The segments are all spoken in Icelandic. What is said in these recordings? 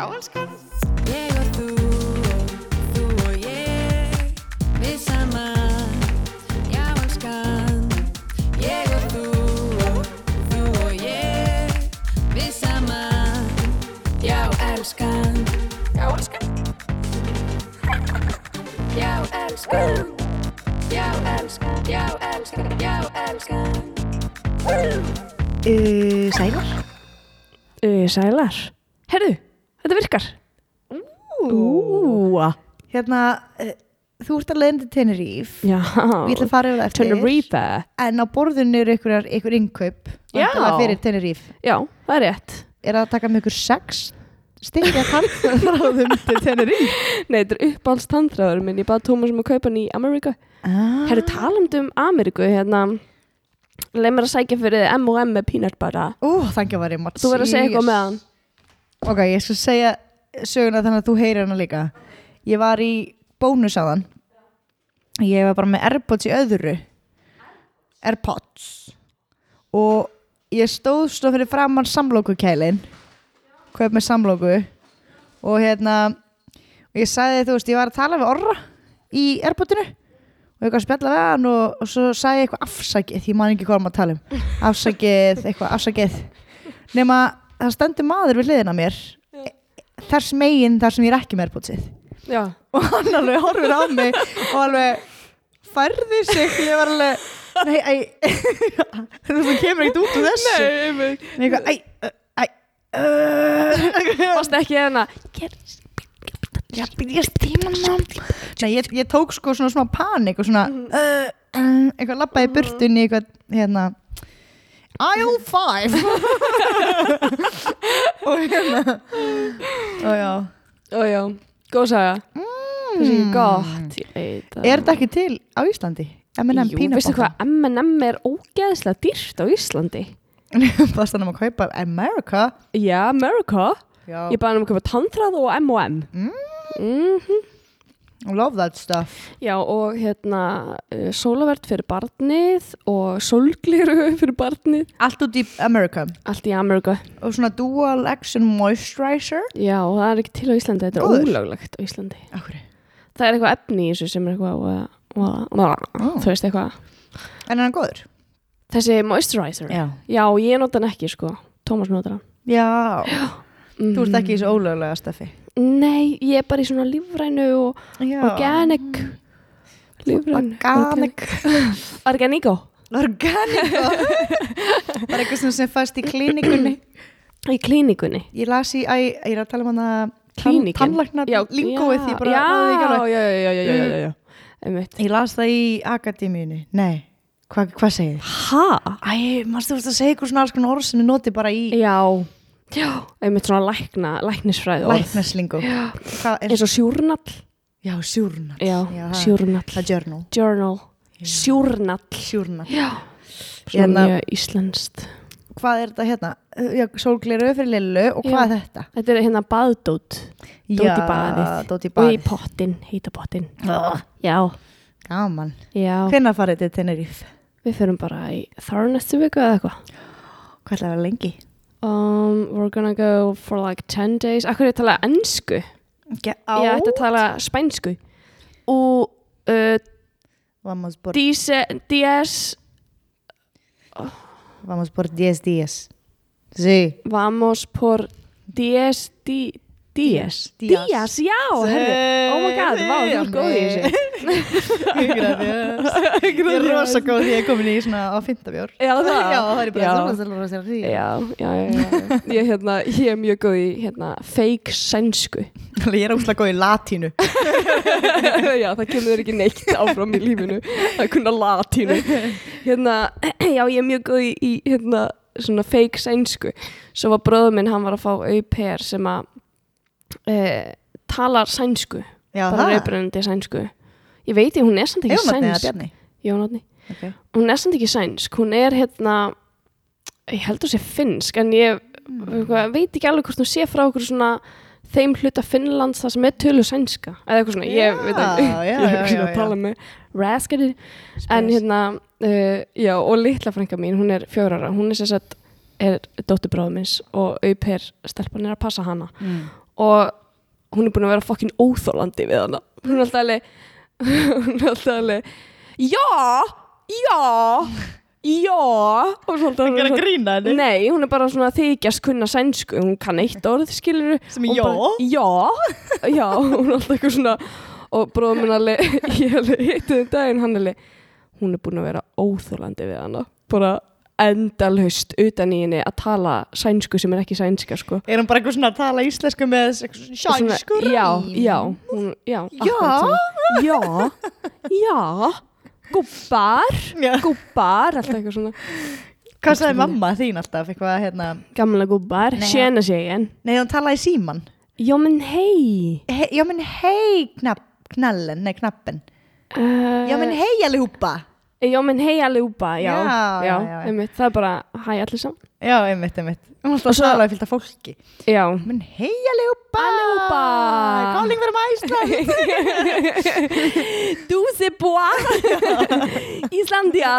Já, elskan. Ég og þú og þú og ég Við saman Já, elskan. Ég og þú og þú og ég Við saman Já, elskan. Já, elskan. Já, elskan. Já, elskan. Já, elskan. Já, elskan. Uh, sælar. Uh, sælar. Herðu, þetta virkar. Ú. Hérna, uh, þú ert að leiðin til Tenerife. Já. Við ætlum að fara yfir það eftir. Tenerife. En á borðinu eru ykkur, ykkur innkaup. Já. væntanlega Fyrir Tenerife. Já, það er rétt. Er það að taka með ykkur sex stikja tannþráðum til Tenerife? Nei, þetta er uppáhalds tandræður minn. Ég baði Tómas um að kaupa hann í Ameríku. Ah. Herru, talandu um Ameríku, hérna. Leið mér að sækja fyrir M&M með peanut butter. Ú, þannig að var ég Þú verður að segja eitthvað með hann. Ok, ég skal segja söguna þannig að þú heyrir hana líka. Ég var í bónus á þann. Ég var bara með Airpods í öðru. Airpods. Og ég stóð svo fyrir framann samlókukælin. Kaup með samlóku. Og hérna, og ég sagði þú veist, ég var að tala við Orra í Airpodinu. Og ég var að spjalla við hann og, og svo sagði ég eitthvað afsakið, ég man ekki hvað maður að tala um. Afsakið, eitthvað afsakið. Nema það stendur maður við hliðina mér þess megin þar sem ég er ekki með Já. og hann alveg horfir á mig og alveg færði sig. Ég var alveg nei, æ, það kemur ekkert út úr þessu. Nei. Nei, eitthvað, æ, æ, Varst ekki hérna. Já, byrjast tímanum Nei, ég, ég tók sko svona smá panik og svona uh, uh, eitthvað lappaði burt inn í eitthvað hérna Aisle 5 og hérna og já Ó já, góð saga. Það er ekki gott. Það. Er þetta ekki til á Íslandi? M&M Jú, veistu hvað, M&M er ógeðslega dýrt á Íslandi. Fast hann um að kaupa America Já, America. Já, Ég baði hann um að kaupa tandræð og M&M. Mm. Love that stuff Já, og hérna uh, sólavert fyrir barnið og sólgliru fyrir barnið. Allt út í America Allt í Amerika. Og svona dual action moisturizer Já, og það er ekki til á Íslandi. Þetta er Góður. ólöglegt á Íslandi. Akkur Það er eitthvað efni í þessu sem er eitthvað, og, Ó. þú veist eitthvað. En er hann góður? Þessi moisturizer. Já Já, ég nota hann ekki, sko. Tómas notar hann. Já, Mm. þú ert ekki í þessu ólöglega staffi Nei, ég er bara í svona lífrænu og Já organic. Lífrænu. Organic Organico. Organic Það er eitthvað sem- fæst í klínikunni Í klínikunni. Ég las í, æ, ég er að tala um hana Klínikin. Tannlækna lingóið Ég bara já, já, já, já, já, já. Einmitt. Ég las það í akademíunni Nei, hvað hva segir þið? Ha? Æ, þú veist að segja eitthvað svona alls konar orð sem ég noti bara í Já, já, einmitt svona lækna, læknisfræði orð. læknaslingó Hvað er Eins og sjúrnall. Já, sjúrnall Já, það- sjúrnall. Það er journal Journal. Sjúrnall. Sjúrnall Já. Hérna- Svona mjög íslenskt. Hvað er þetta hérna? Já, sólgleru fyrir lillu og hvað Já. er þetta? Þetta er hérna baðdót. Dót í baðið. Dót í Og í baðið pottin, heita pottin. Ah, Já, Gaman já. Hvenær farið til Tenerife? Við fyrir bara í þar næstu viku eða eitthvað. Hvað ætlaði að vera lengi? Um, we're gonna go for like 10 days. Akkur er að tala ennsku. Ge Ég ætti að tala spænsku. Og uh, Vamos por, dice, diez, vamos por 10 días Sí vamos por diez, di, diez. Días. Días, já, herru. Oh my god, vá, þú er góð í þessu. Ég er rosa góð því ég er komin í svona á fintafjór Já, það. Er bara svona Já, já, já. Ég, er mjög góð í fake sænsku. Ég er óslega góð í latínu já, það kemur ekki neitt áfram í lífinu að kunna latínu hérna, já, ég er mjög góð í, hérna, svona fake sænsku svo var bróður minn, hann var að fá au-pair sem að e, talar sænsku. Já, bara það. reybrennandi sænsku. Ég veit ekki, hún er samt ekki Jónatni sænsk. Bjarni? Jónatni, okay. hún er samt ekki sænsk. Hún er hérna ég heldur sé finnsk en ég mm. veit ekki alveg hvort hún sé frá okkur svona þeim hluta Finnlands það sem er tölu sænska. Eða eitthvað svona, ég veit ekki. Já, já, ég er já, ekki já, að tala já. með raskari. En hérna uh, já, og litla frænka mín, hún er fjórara hún er sér sett er dóttubráðu minns og auper stelpan er að passa hana. Mm. og hún er búin að vera fokkin óþólandi við hana. Hún er alltaf alveg hún er alltaf alveg já, já já. Og svo alltaf Ekki að grína henni Nei, hún er bara svona að þykjast kunna sænsku. Hún kann eitt orð, skilur Sem er já? Já, já, hún er alltaf eitthvað svona og bróðum minn alveg ég alveg hitti þinn daginn, hann alveg hún er búin að vera óþólandi við hana. Bara endalhaust utan í henni að tala sænsku sem er ekki sænska sko. Er hún bara eitthvað svona að tala íslensku með sænsku Já, rím? já, hún, já Já? Já, já. Gubbar, Já. gubbar Alltaf eitthvað svona. Hvað sagði mamma þín alltaf? Eitthvað hérna? Gamla gubbar, Nei, tjena sig en Nei, hún talaði síman Já, men hei he, Já, men hei knapp, knallen, nei knappen. Uh, Já, men hei allihopa Já, men hei allihopa, já, Já, já, já, já. einmitt, það er bara hæ allir saman. Já, einmitt, einmitt Hún alltaf Og svo- talaði fyllt af fólki Já. Men hei allihopa Allihopa. Calling from Iceland Du se búa, Íslandia.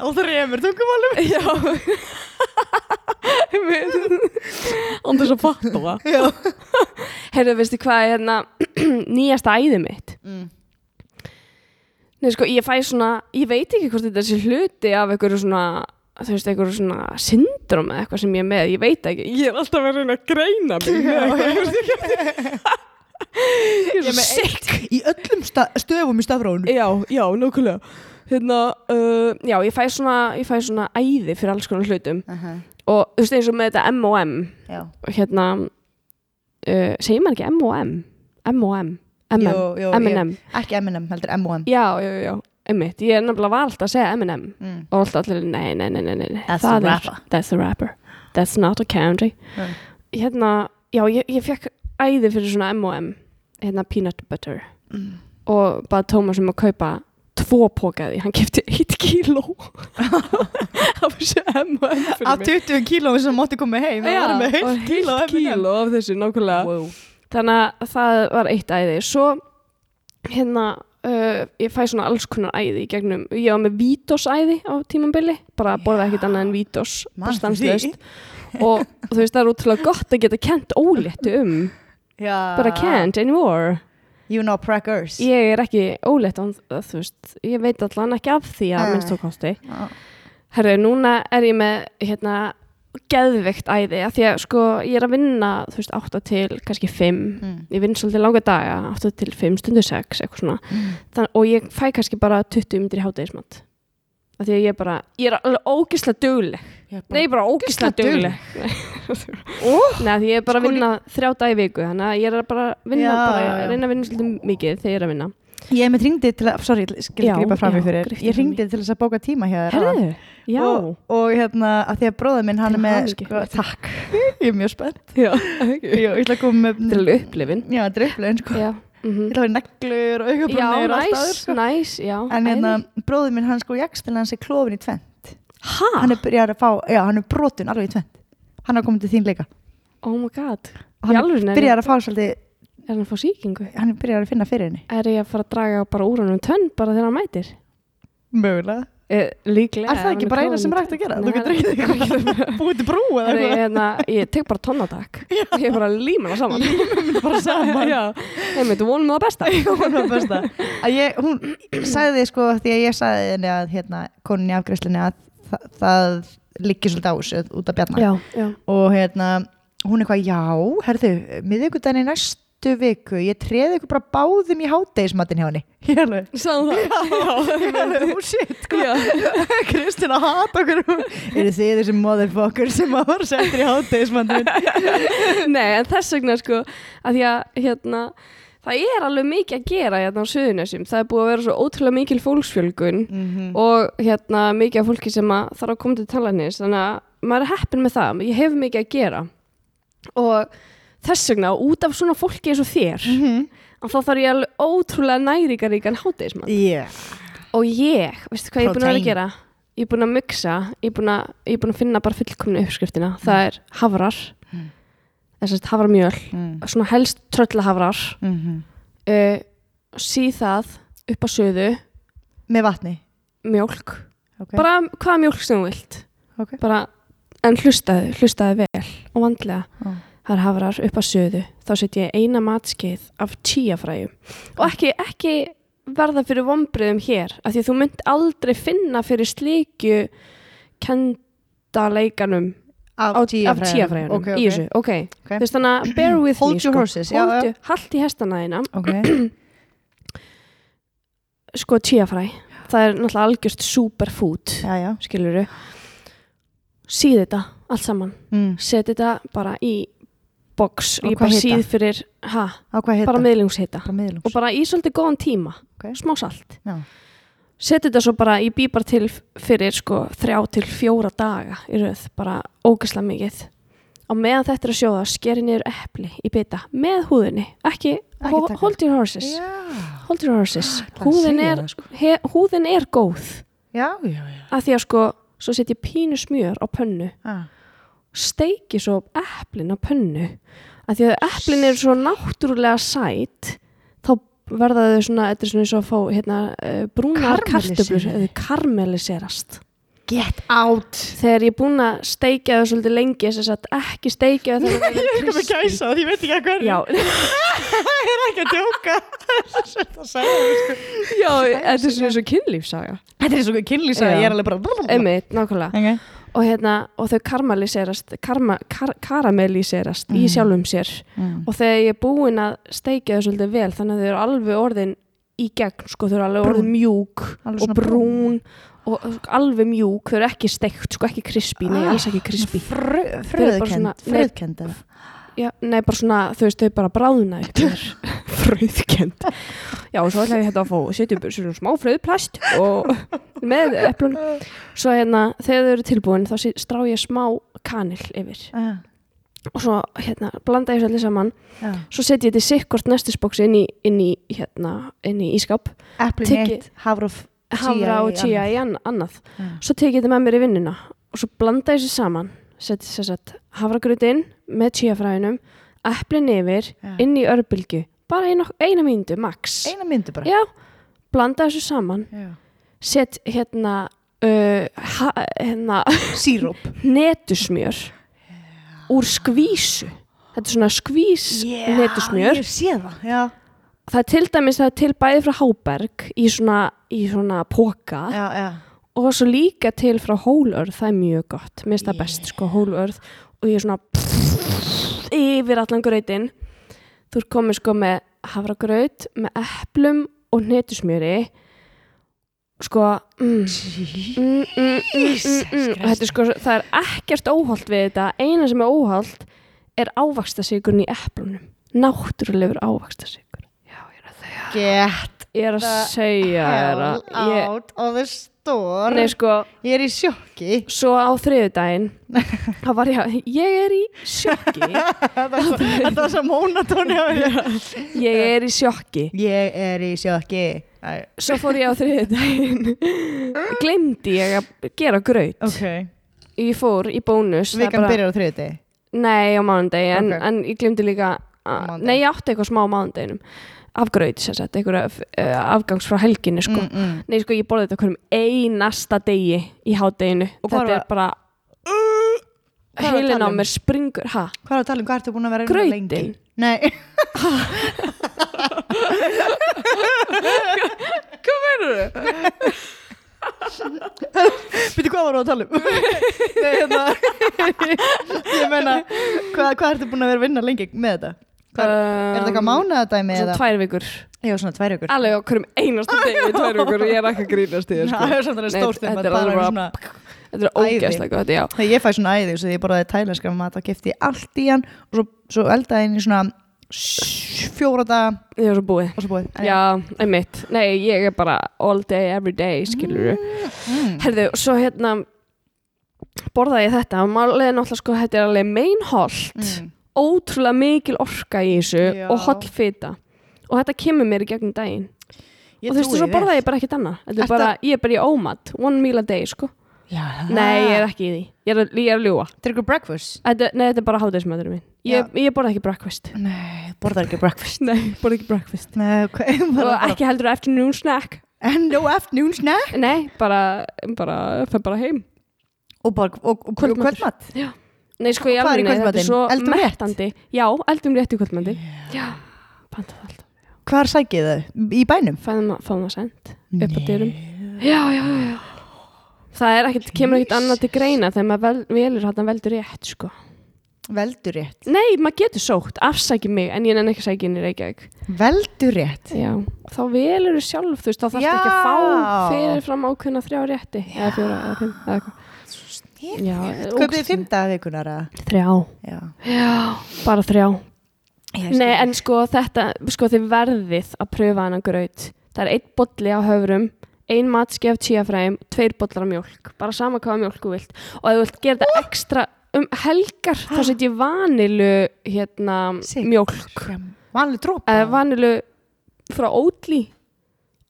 Og það remur tungumálum Já. Andur svo fatta það. Já Herru, veistu hvað er hérna nýjasta æði mitt? Mm. Nei, sko, ég fæ svona, ég veit ekki hvort þetta sé hluti af einhverju svona, þú veist, einhverju svona syndrom eða eitthvað sem ég er með, ég veit ekki. Ég er alltaf að reyna að greina mig með eitthvað. Ég er með sick. Í öllum stöfum í stafrónu Já, já, nákvæmlega. Hérna, uh, já, ég fæ svona, ég fæ svona æði fyrir alls konar hlutum uh -huh. og þú veist eins og með þetta M&M hérna, uh, segir maður ekki M&M? M&M? M&M? M&M? Ekki M&M, heldur M&M Já, já, já, einmitt. Ég er var alltaf að segja M&M mm. og alltaf allir, nei, nei, nei, nei, nei. That's er- rapper. Rapper. That's not a country. Nei. Hérna, já, ég, ég fekk æði fyrir svona M&M, hérna peanut butter Mm. og bara Tómas um að kaupa tvo pókaði, hann kefti eitt kíló af þessu M&M Af mig. 20 kílóum sem mátti koma heim og kíló heilt kíló af þessu, nákvæmlega wow. Þannig að það var eitt æði. Svo hérna uh, ég fæ svona alls konar æði í gegnum, ég var með vítos æði á tímambili, bara borða ekkert annað en vítos og þú veist það er útrúlega gott að geta kent óléttu um. Já. Bara can't anymore. You know preggers ég er ekki ólétt án, þú veist, ég veit allan ekki af því að minnst þú kosti. Herru, núna er ég með hérna geðveikt æði af því að sko ég er að vinna þú veist 8 til kannski 5 Mm. ég vinn svolítið langa daga 8 til 5 stundu 6 eitthvað svona. Mm. Þann, og ég fæ kannski bara 20 myndir í hátegismat af því að ég er bara ég er alveg ógislega dugleg. Ég er bara- nei, bara ógislega ógeðslega dugleg. Ó, nei, því ég er bara að Sko, vinna þrjá dag í viku þannig að ég er bara að vinna Já, bara, já, já. reyna að vinna svolítið mikið þegar ég er að vinna Ég með ringdi til að, sorry, ég skil Já, grípa fram í já, fyrir Ég ringdi til þess að bóka tíma áðan. herðu, já. Og, og hérna, að því að bróður minn hann Til er með sko, Takk, ég er mjög spennt. Já, Ég ég ætla að koma með til upplifin Já, er upplegin sko. Já. Ég ætla að vera neglur og já, augabrúnir og allt næs, aður sko. næs já, En hérna, æði. bróður minn hann sko jakst til hans er klófin í tvent ha? Hann er byrjar að fá, já, hann er brotin alveg í tvent Hann er komið til þín líka. Oh my god. Hann byrjar að fá svolítið er hann að fá sýkingu? Hann er byrjar að finna fyrir henni. Er ég að fara að draga bara úr hann um tönn bara þegar hann mætir? Mögulega. Eh, líklega Er það ekki bara eina sem er hægt að gera? Þú getur ekki búið til brú eða eitthvað. hérna, ég tek bara tonnatak ég er bara líma hana saman. Bara saman. Já, einmitt, vonum það besta. Hún var besta. Að ég, hún sagði sko því að ég sagði henni að hérna konin í afgræslinni að það, það liggi svolítið á þessu út af bjarna. Já, já, og hérna hún eitthvað já, herðu, miðvikudaginn í næstu viku, ég treði ykkur bara báðum í hádegismatinn hjá henni. Ég alveg, sagði það? Ég alveg, oh shit sko. já, Kristina hat okkur. Eru þið þessi motherfucker sem að var settir í hádegismatinn? Nei, en þess vegna sko að því að hérna það er alveg mikið að gera hérna á Suðunessum það er búið að vera svo ótrúlega mikil fólksfjölgun mm og hérna mikið af fólki sem að þarf að koma til talarnis þannig að maður er heppin með það. Ég hef mikið að gera. Og þess vegna út af svona fólki eins og þér -hmm. að þá þarf ég alveg ótrúlega næringaríkan hátegismann yeah. og ég, veistu hvað ég er búin að vera að Protein. gera ég er búin að myksa ég er búin að, er búin að finna bara fullkomna uppskriftina það er hafrar Mm. þess að haframjöl, mm. svona helst tröllahafrar Mm -hmm. uh, síð það upp á söðu með vatni mjólk, okay. bara hvaða mjólk sem þú vilt Ok. bara, en hlustaði, hlustaði vel og vandlega Já. Það er hafrar upp að söðu þá set ég eina matskeið af tíafræjum og ekki, ekki verða fyrir vombriðum hér af því að þú mynd aldrei finna fyrir slíkju kenda leikanum af tíafræjunum Ok, í ok. þessu, ok, Ok. þú veist þannig að bear with Hold me, your sko. horses, Hold já. your- haltu hestana þína ok, sko tíafræ, það er náttúrulega algjörst superfood, já, já skilur þú síð þetta allt saman, mm. set þetta bara í box, Og hvað bara hita? síð fyrir ha, bara miðlungshita miðlungs og bara í svolítið góðan tíma Ok. smá salt Já. set þetta svo bara í bíbar til fyrir sko þrjá til fjóra daga í röð, bara ógislega mikið á meðan þetta er að sjóða skeri niður epli í bita með húðinni ekki, Ekki taka. hold your horses já, hold your horses Það húðin er, það, sko. he, húðin er góð já, já, já. að því að sko svo set ég pínu smjör á pönnu Ah. Steiki svo eplin á pönnu. Að því að eplin eru svo náttúrulega sæt þá verða þau svona, þetta er svona eins og að fá hérna, uh, brúnar kartöflur eða karmeliserast get out. Þegar ég er búin að steikja þau svolítið lengi þess að ekki steikja þau ég er með gæsa og ég veit ekki að hverju. Já, ég er ekki að djóka. Segja sko. já, þetta er svona eins og kynlífsaga þetta er svo kynlýsa Já. ég er alveg bara einmitt, nákvæmlega. Okay. Og, hérna, og þau karmeliserast karma, kar, karamelliserast í Mm. sjálfum sér mm. og þegar ég er búin að steikja þau svolítið vel þannig að þau eru alveg orðin í gegn sko, þau eru alveg orðin Brún. mjúk Alveg og svona brún og og alveg mjúk, þau eru ekki steikt sko, ekki krispi, nei, alls ekki krispi Þau fröðkend fröðkend eða? já, nei, bara svona, þú veist, þau bara bráðna upp fröðkend já, og svo ætla ég hérna að fá setja upp svona smá fröðplast og með eplun svo hérna, þegar þau eru tilbúin þá strá ég smá kanil yfir. Ah, og svo hérna, blanda ég svo allir saman. Já. svo setja ég þetta sikkort nestisboksi inn í, inn í, hérna, inn í ískap Tekið- eitt hafra og havra og í annað. Já. svo tekið þetta með mér í vinnuna og svo blanda ég þessu saman. Setja sér satt havragröðin með chiafræðinum eplin yfir, Já. inn í örbylgu bara eina, eina mínútu, max. Eina myndu bara? Já, blanda þessu saman. Já. set hérna uh, ha, hérna síróp. netusmjör úr skvísu. Þetta er svona skvís netusmjör. ég sé það já. það er til dæmis það er til bæði frá Háberg í svona, í svona póka Já, já. og svo líka til frá Hólörð það er mjög gott, mér finnst það best sko Hólörð og ég er svona yfir allan grautin þú ert komið sko með havragraut með eplum og netusmjöri sko mm, mm, mm, mm, mm, mm. þetta er sko, það er ekkert óholt við þetta, eina sem er óholt er ávaxtasikurinn í eplunum. Náttúrulegur ávaxtasikur já, ég er að segja get ég er að segja þér að ég, out of the store. Nei sko. Ég er í sjokki. Svo á þriðudaginn þá var ég, ég er í sjokki. Þetta var svo mónatóni ég er í sjokki. Ég er í sjokki. Svo fór ég á þriðudaginn glemdi ég að gera graut. Ok. Ég fór í bónus vikan byrjar á þriði nei á mánudegi en, Ok. en ég glemdi líka að, nei ég átti eitthvað smá á mánudeginum af graut sem sagt, einhverja uh, afgangs frá helginni sko. mm, mm. nei sko ég borði þetta hverjum einasta degi í hádeginu þetta var- er bara að heilin á um? mér springur ha, hvað er að tala um, hvað ertu búin að vera vinna lengi? grautin nei hvað verður þau? Býtu hvað voru að tala um? Nei, hérna Ég meina, hvað, hvað ertu búin að vera að vinna lengi með þetta? Hvað, er þetta eitthvað mánuðadæmi Svona eða? tvær vikur. Já, svona tvær ykkur Alveg á hverjum einasta degi tvær vikur. Og ég er ekki að grínast í þér sko. Það er svona stórt þegar þetta maður er um svona Þetta er æði. ógæslega gott, já. Þegar ég fæ svona æði svo því ég borðaði tælenskra mat þá kefti allt í hann og svo, svo eldaði í svona fjóra daga. Ég er svo búið. Og svo búið Já, einmitt. Nei, ég er bara all day, every day, skilur mm. Herðu, svo hérna borðaði ég þetta. Og málega náttúrulega sko þetta er alveg meinholt Mm. Ótrúlega mikil orka í þessu Já. og holl fita. Og þetta kemur mér í gegnum daginn. Ég og þú veist, trúi svo borðaði vel. ég bara ekkert annað. Þetta er Ertu bara, ég er bara í ómat, one meal a day sko. Já, Nei, ég er ekki í því, ég er, að- ég er að ljúa Dryggur breakfast? þetta, Nei, þetta er bara hádegismæðurinn minn. Ég, ég borða ekki breakfast. Nei, borðar ekki breakfast. Nei, borða ekki breakfast. Nei, ok bara, og ekki heldur afternoon snack. And no afternoon snack? Nei, bara, bara, fyrir bara heim. Og, bara, og, og, og Kvöldmatur. kvöldmatt Já. Nei, sko, í alveg, þetta er svo Eldum rétt? mettandi. Já, eldum rétt í það alltaf Hvar sækið þau? Í bænum? Fæðum að, fáum að send. Upp á dyrum Já, já, já, Það er ekkert, kemur ekkert annað til greina þegar maður vel, velur hann veldur rétt, sko. Veldur rétt? Nei, maður getur sótt, afsæki mig en ég nenni ekki sækja inn í Reykjavík. Veldur rétt? Já, þá velur þú sjálf, þú veist, þá þarfst ekki að fá fyrir fram ákveðna þrjá rétti eða fjóra, eða fimm, eða eitthvað Köpið þið daga vikunar eða? Þrjá Já Já, bara þrjá. Nei, en sko þetta, sko þið verðið að pröfa hennan graut. Það er einn bolli á höfrum, ein matskef tíafræðum, tveir bollar af mjólk. Bara sama hvaða mjólk þú vilt. Og ef þú vilt gera þetta ekstra um helgar, þá set ég vanilu hérna, mjólk. Vanlega drópa Eða vanilu frá Oatly.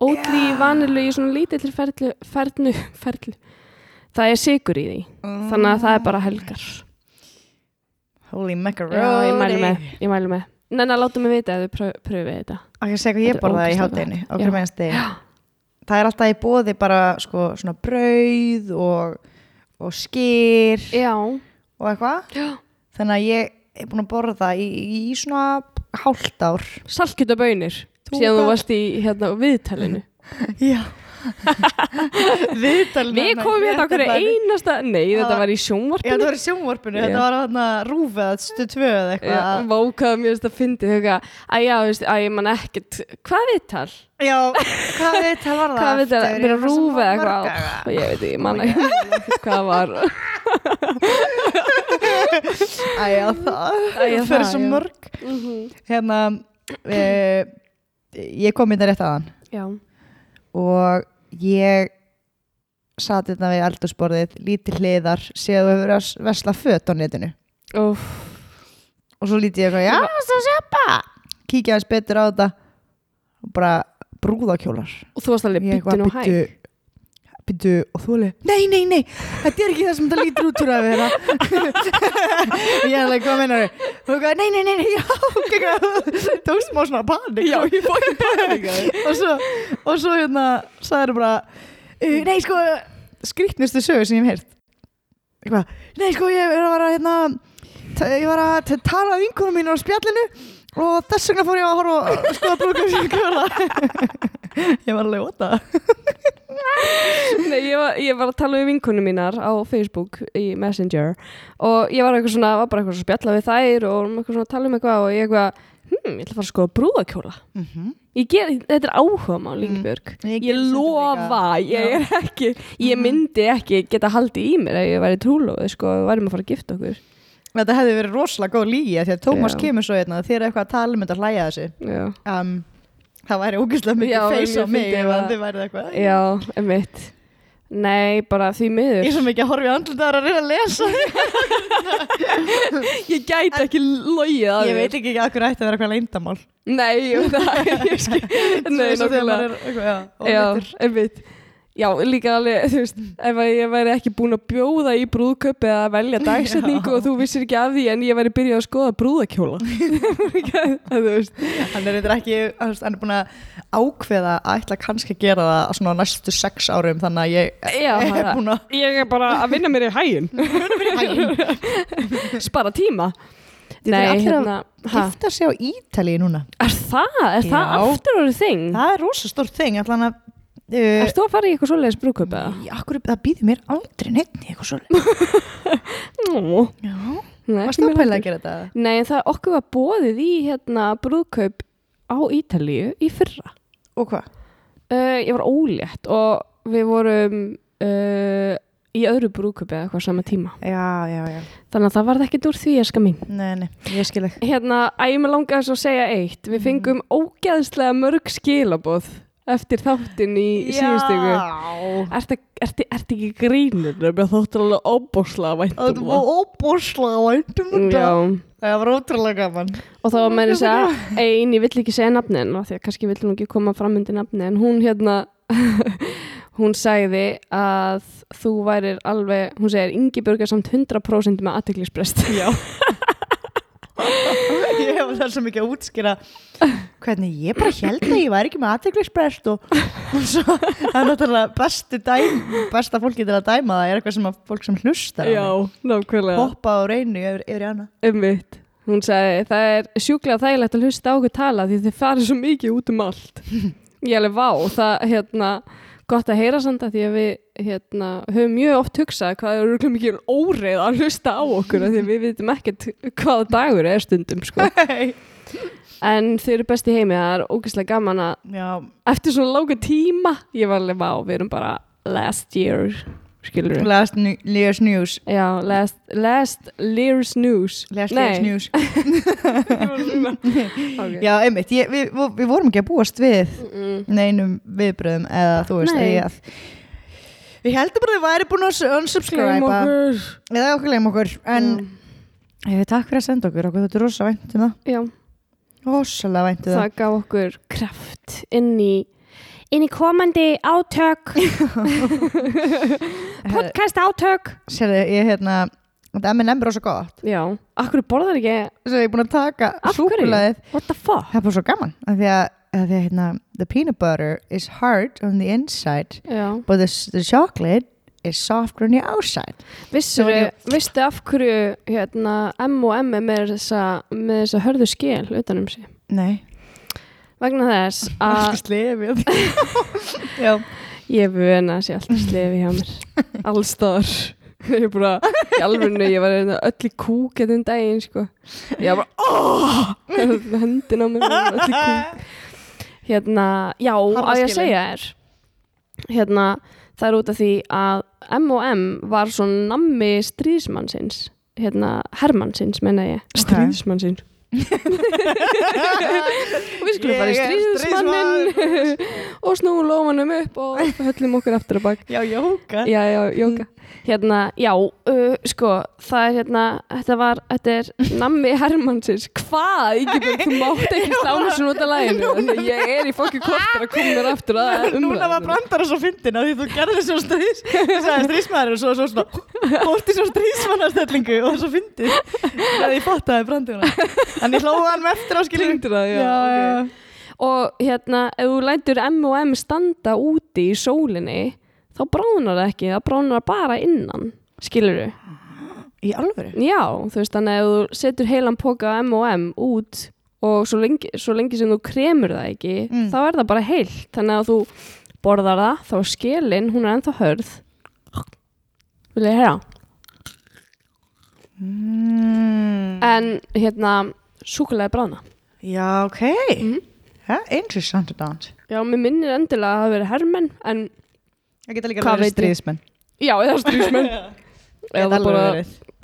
Oatly vanilu í svona lítill ferlu, fernu, ferlu. Það er sigur í því. Þannig að það er bara helgar. Holy macaroni ég mæli með, ég mæli með. Nenna, láta mig vita ef þið prö- pröfið þetta. Og ég segi hvað ég borðaði í hátteginu Það er alltaf í bóði bara sko svona brauð og, og skýr Já, og eitthvað. Þannig að ég er búin að borða í, í svona hálft ár. Saltkjötabönir Þú síðan þú varst í hérna, viðtalinu. Já við komum hérna okkur einasta nei, þetta var- í Já, sjónvarpinu þetta var í sjónvarpinu, Já. þetta var þarna rúfið að stu tvö eða eitthvað vákaða mér þetta fyndið eitthvað, að já, að ég man ekkert hvað viðtal? Já, hvað viðtal var það? hvað viðtal? að svo rúfa mörg eitthvað ég veit ekki, man ekki hvað var Æja, það já, Það fyrir svo já. mörg Mhm. Hérna e, Ég kom inn að rétt aðan já, og ég satt þetta við eldursporðið lítið hliðar, séð þú hefur verið að vesla föt á netinu. Úf, og svo lítið ég eitthvað, já, það er sjappa kíkja aðeins betur á þetta. Og bara brúðakjólar og þú varst alveg ég byttin og hæg byttu og þú alveg, nei, nei, nei þetta er ekki það sem þetta lítur út fyrir að vera. Ég er alveg, hvað meinar þau og þú gæði, nei, nei, nei, nei, já okay, tókst smá svona panik. Já, ég fór ekki panikaði og svo, og svo hérna sagði bara uh, nei sko, skrýtnustu sögur sem ég hef heyrt. Eitthvað, nei sko ég var að vera hérna ég var að tala við vinkunum mínu á spjallinu og þess vegna fór ég að horfa og skoða brúkum sem kjóla ég var alveg óta Nei, ég var, ég var að tala við vinkunum mínar á Facebook í Messenger og ég var eitthvað svona, var bara eitthvað að spjalla við þær og eitthvað svona tala um eitthvað og ég eitthvað, hm, ég ætla að fara að skoða brúðakjóla. mm -hmm. Ég ger, þetta er áhuga mál, Ingibjörg. Ég Ég, stundum lofa, ég er ekki, ég myndi ekki geta haldið í mér ef ég væri trúlóð, sko, við værim að fara að gifta okkur. þetta hefði verið rosalega góð lígi því að Tómas kemur svo hérna þér er eitthvað að tala um þetta að hlæja þessu Já, um, það væri ógeðslega mikið feys á mig ef þið værið eitthvað já, emitt. Nei, bara því miður. ég er svo mikið að horfa í andlutaðar að reyna að lesa Ég gæti ekki logið að ég veit ekki ekki hverju ætti að vera eitthvað leyndamál Nei, það, ég skil. Nei, nákvæmlega. er já, einmitt Já, líka alveg, þú veist, ef að ég væri ekki búin að bjóða í brúðköp eða að velja dagsetningu og þú vissir ekki af því en ég væri byrjað að skoða brúðakjóla þú veist. Hann er eitthvað ekki hann er búin að ákveða að ætla kannski að gera það á svona næstu sex árum þannig að ég Já, er það- búin að Ég er bara að vinna mér í hægin Spara tíma. Þetta er allir að hérna ha, gifta sig á Ítalíu núna. Er það? Er það Já. aftur orðið þing? það er rosa stórt þing allan að uh, Erst þú að fara í eitthvað svoleiðis brúðköp eða? akkur, það býður mér aldrei í eitthvað svo Nú, já, varst þú að pæla að gera þetta Nei, en það okkur var bóðið í hérna brúðkaup á Ítalíu í fyrra. og hvað? Uh, ég var ólétt og við vorum uh, í öðru brúðkaupi eða eitthvað sama tíma. já, já, já, Þannig að það varð ekkert úr því eska mín. nei, nei, ég skil ekki Hérna, að ég með langaði svo að segja eitt. Við fengum ógeðslega mörg skilaboð eftir þáttinn í síðustöku. Ertu ert, ert ekki grínur? Mér þóttur alveg óbúslega vænt það var óbúrslega væntum það var ótrúlega gaman. Og þá var með þess að ein, ég vill ekki segja nafnin af því að kannski vill hún ekki koma fram undir nafni en hún hérna hún sagði að þú værir alveg, hún segir Ingi Björg er samt 100% með aðteklisbrest já ég hef það er svo mikið að útskýra hvernig ég bara held að ég væri ekki með aðteglisbrest og, og svo það er náttúrulega bestu dæm, besta fólki til að dæma það er eitthvað sem að fólk sem hlustar Já, nákvæmlega hoppa á reynu yfir, yfir hana Einmitt. Hún sagði, það er sjúklega þægilegt að hlusta á okkur tala því þið farið svo mikið út um allt. Ég alveg vá, það hérna, gott að heyra samt að því að við hérna, höfum mjög oft hugsað hvað er örgulega mikið óreið að hlusta á okkur því við vitum ekkert hvaða dagur er stundum sko. En þau eru best í heimi, það er ógeðslega gaman að já, eftir svona lága tíma, ég var alveg vá, við erum bara last year, skilur við. last year's news Já, last, last year's news. last Nei. year's news okay. já, einmitt, ég, við, við vorum ekki að búast við Mm. neinum viðbröðum eða þú veist, Nei. eða við heldum bara að þið væri búin að okkur. eða okkur leim okkur en Mm. ég takk fyrir að senda okkur okkur þetta er rosa vænt um það Já, rosalega vænt um það það gaf okkur kraft inn í inn í komandi átök. Podcast átök. Sérðu, ég hérna þetta M&M er rosa gott. Já, akkur borðar ekki? Svo ég er búin að taka Af hverju? súkulaðið What the fuck? það er bara svo gaman af því að, að því að hérna, the peanut butter is hard on the inside Já, but the, the chocolate is softer on the outside. Vissur, Svo var vistu af hverju hérna, M og M er með þessa, með þessa hörðu skil utanum sig? Nei, vegna þess að slefið. Já, ég vöna að sé alltaf slefi hjá mér. Allstaðar ég er bara, í alvörinu, ég var hérna öll í kúk þetta um daginn, sko. Ég var bara, oh! hendin á mér öll í kúk. Hérna, já, á ég að Harðaskilin. segja þér. Hérna, það er út af því að M&M var svona nammi stríðsmannsins. Hérna, hermannsins, menna ég. Ok. stríðsmannsins við skulum fara í Ég stríðsmannin og snúum lómanum upp og höllum okkur aftur að bak. Já, jóka já, já, jóka hérna, já, uh, sko það er hérna, þetta var þetta er nammi Hermannsins. Hvað, Ingibjörg, þú mátt ekki slá mér svona út af læginu, ég er í fokki kortur að koma mér aftur að Núna var umræðinu brandara svo fyndin að því þú gerði svo stríðs þú sagði stríðsmaður og svo, svo svona hótti svo stríðsmannastellingu og svo fyndin. Þegar ég fattaði brandara. En ég hlóði hann með eftir á það, ok. og hérna, ef þú lætur M&M standa úti í sólinni þá bránar það ekki, það bránar það bara innan skilur Í alvöru? Já, þú veist, þannig að þú setur heilan póka M&M út og svo lengi, svo lengi sem þú kremur það ekki, Mm. þá er það bara heilt. Þannig að þú borðar það, þá er skilin, hún er ennþá hörð. Vil ég heyra? Mm. En hérna, súkulega brána. Já, ok Mhm. Það er interessant dans Já, mér minnir endilega að það hafi verið hermenn, en Það geta líka verið stríðsmenn já, eða stríðsmenn. Eða bara,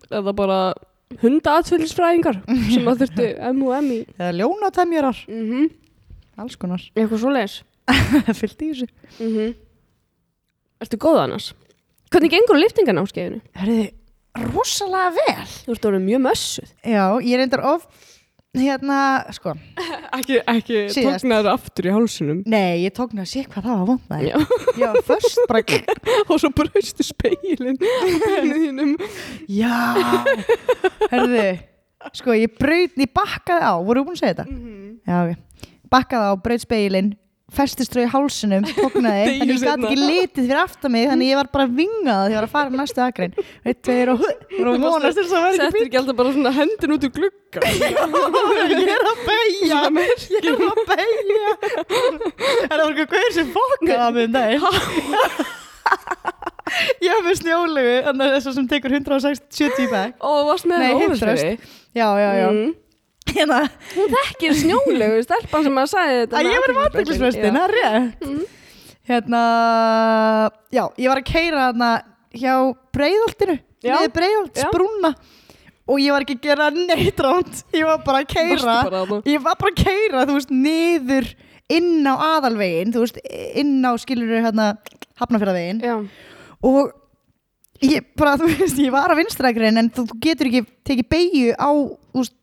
eða bara hundaatfylgisfræðingar sem að þurftu M&M í. Eða ljónatemjurar Mm Alls konar Eitthvað svo leis. Fyllt í þessu Mm Ertu góð annars? Hvernig gengur á liftingarnámskeiðinu? Hörðu, rosalega vel Þú ert orðið mjög mössuð. Já, ég reyndar of Hérna, sko Ekki, ekki tóknar aftur í hálsunum. Nei, ég tók nú að sé hvað það var vond með Já. Já, först bara Og svo braustu speilin. Já Herðu, sko ég braut, ég bakkaði á Voru búin að segja þetta? Mhm. Já, ok Bakkaði á, braut speilin Festist þrjá í hálsunum, tóknaði Þannig ég gæti ekki litið fyrir aftan mig Þannig ég var bara vingað Því ég var að fara næstu akrein. Eitt, tveir og að að Settir ekki alltaf bara svona hendin út úr glugga. Ég er að beigja Ég er að beigja Það var eitthvað hver sem fokkaði að mig daginn? Ég haf með snjólegu Þannig að þess sem tekur 170 í bæk Og varst með Nei, það Hiptröst. Já, já, já. Mm. Hérna, Hún þekkir snjólegu stelpan sem að sagði þetta. að ég var mataklisvestin, það er rétt Mm. Hérna, já, ég var að keira þarna hjá breiðoltinu Já. Niður breiðolt, Já. sprúna Og ég var ekki að gera neitt ránt Ég var bara að keira Varstu bara þarna? Ég var bara að keira, þú veist, niður inn á aðalvegin Þú veist, inn á skilur hérna Hafnafjörðavegin Já. Og ég bara, þú veist, ég var að vinstrækrin En þú, þú getur ekki tekið beigju á, þú veist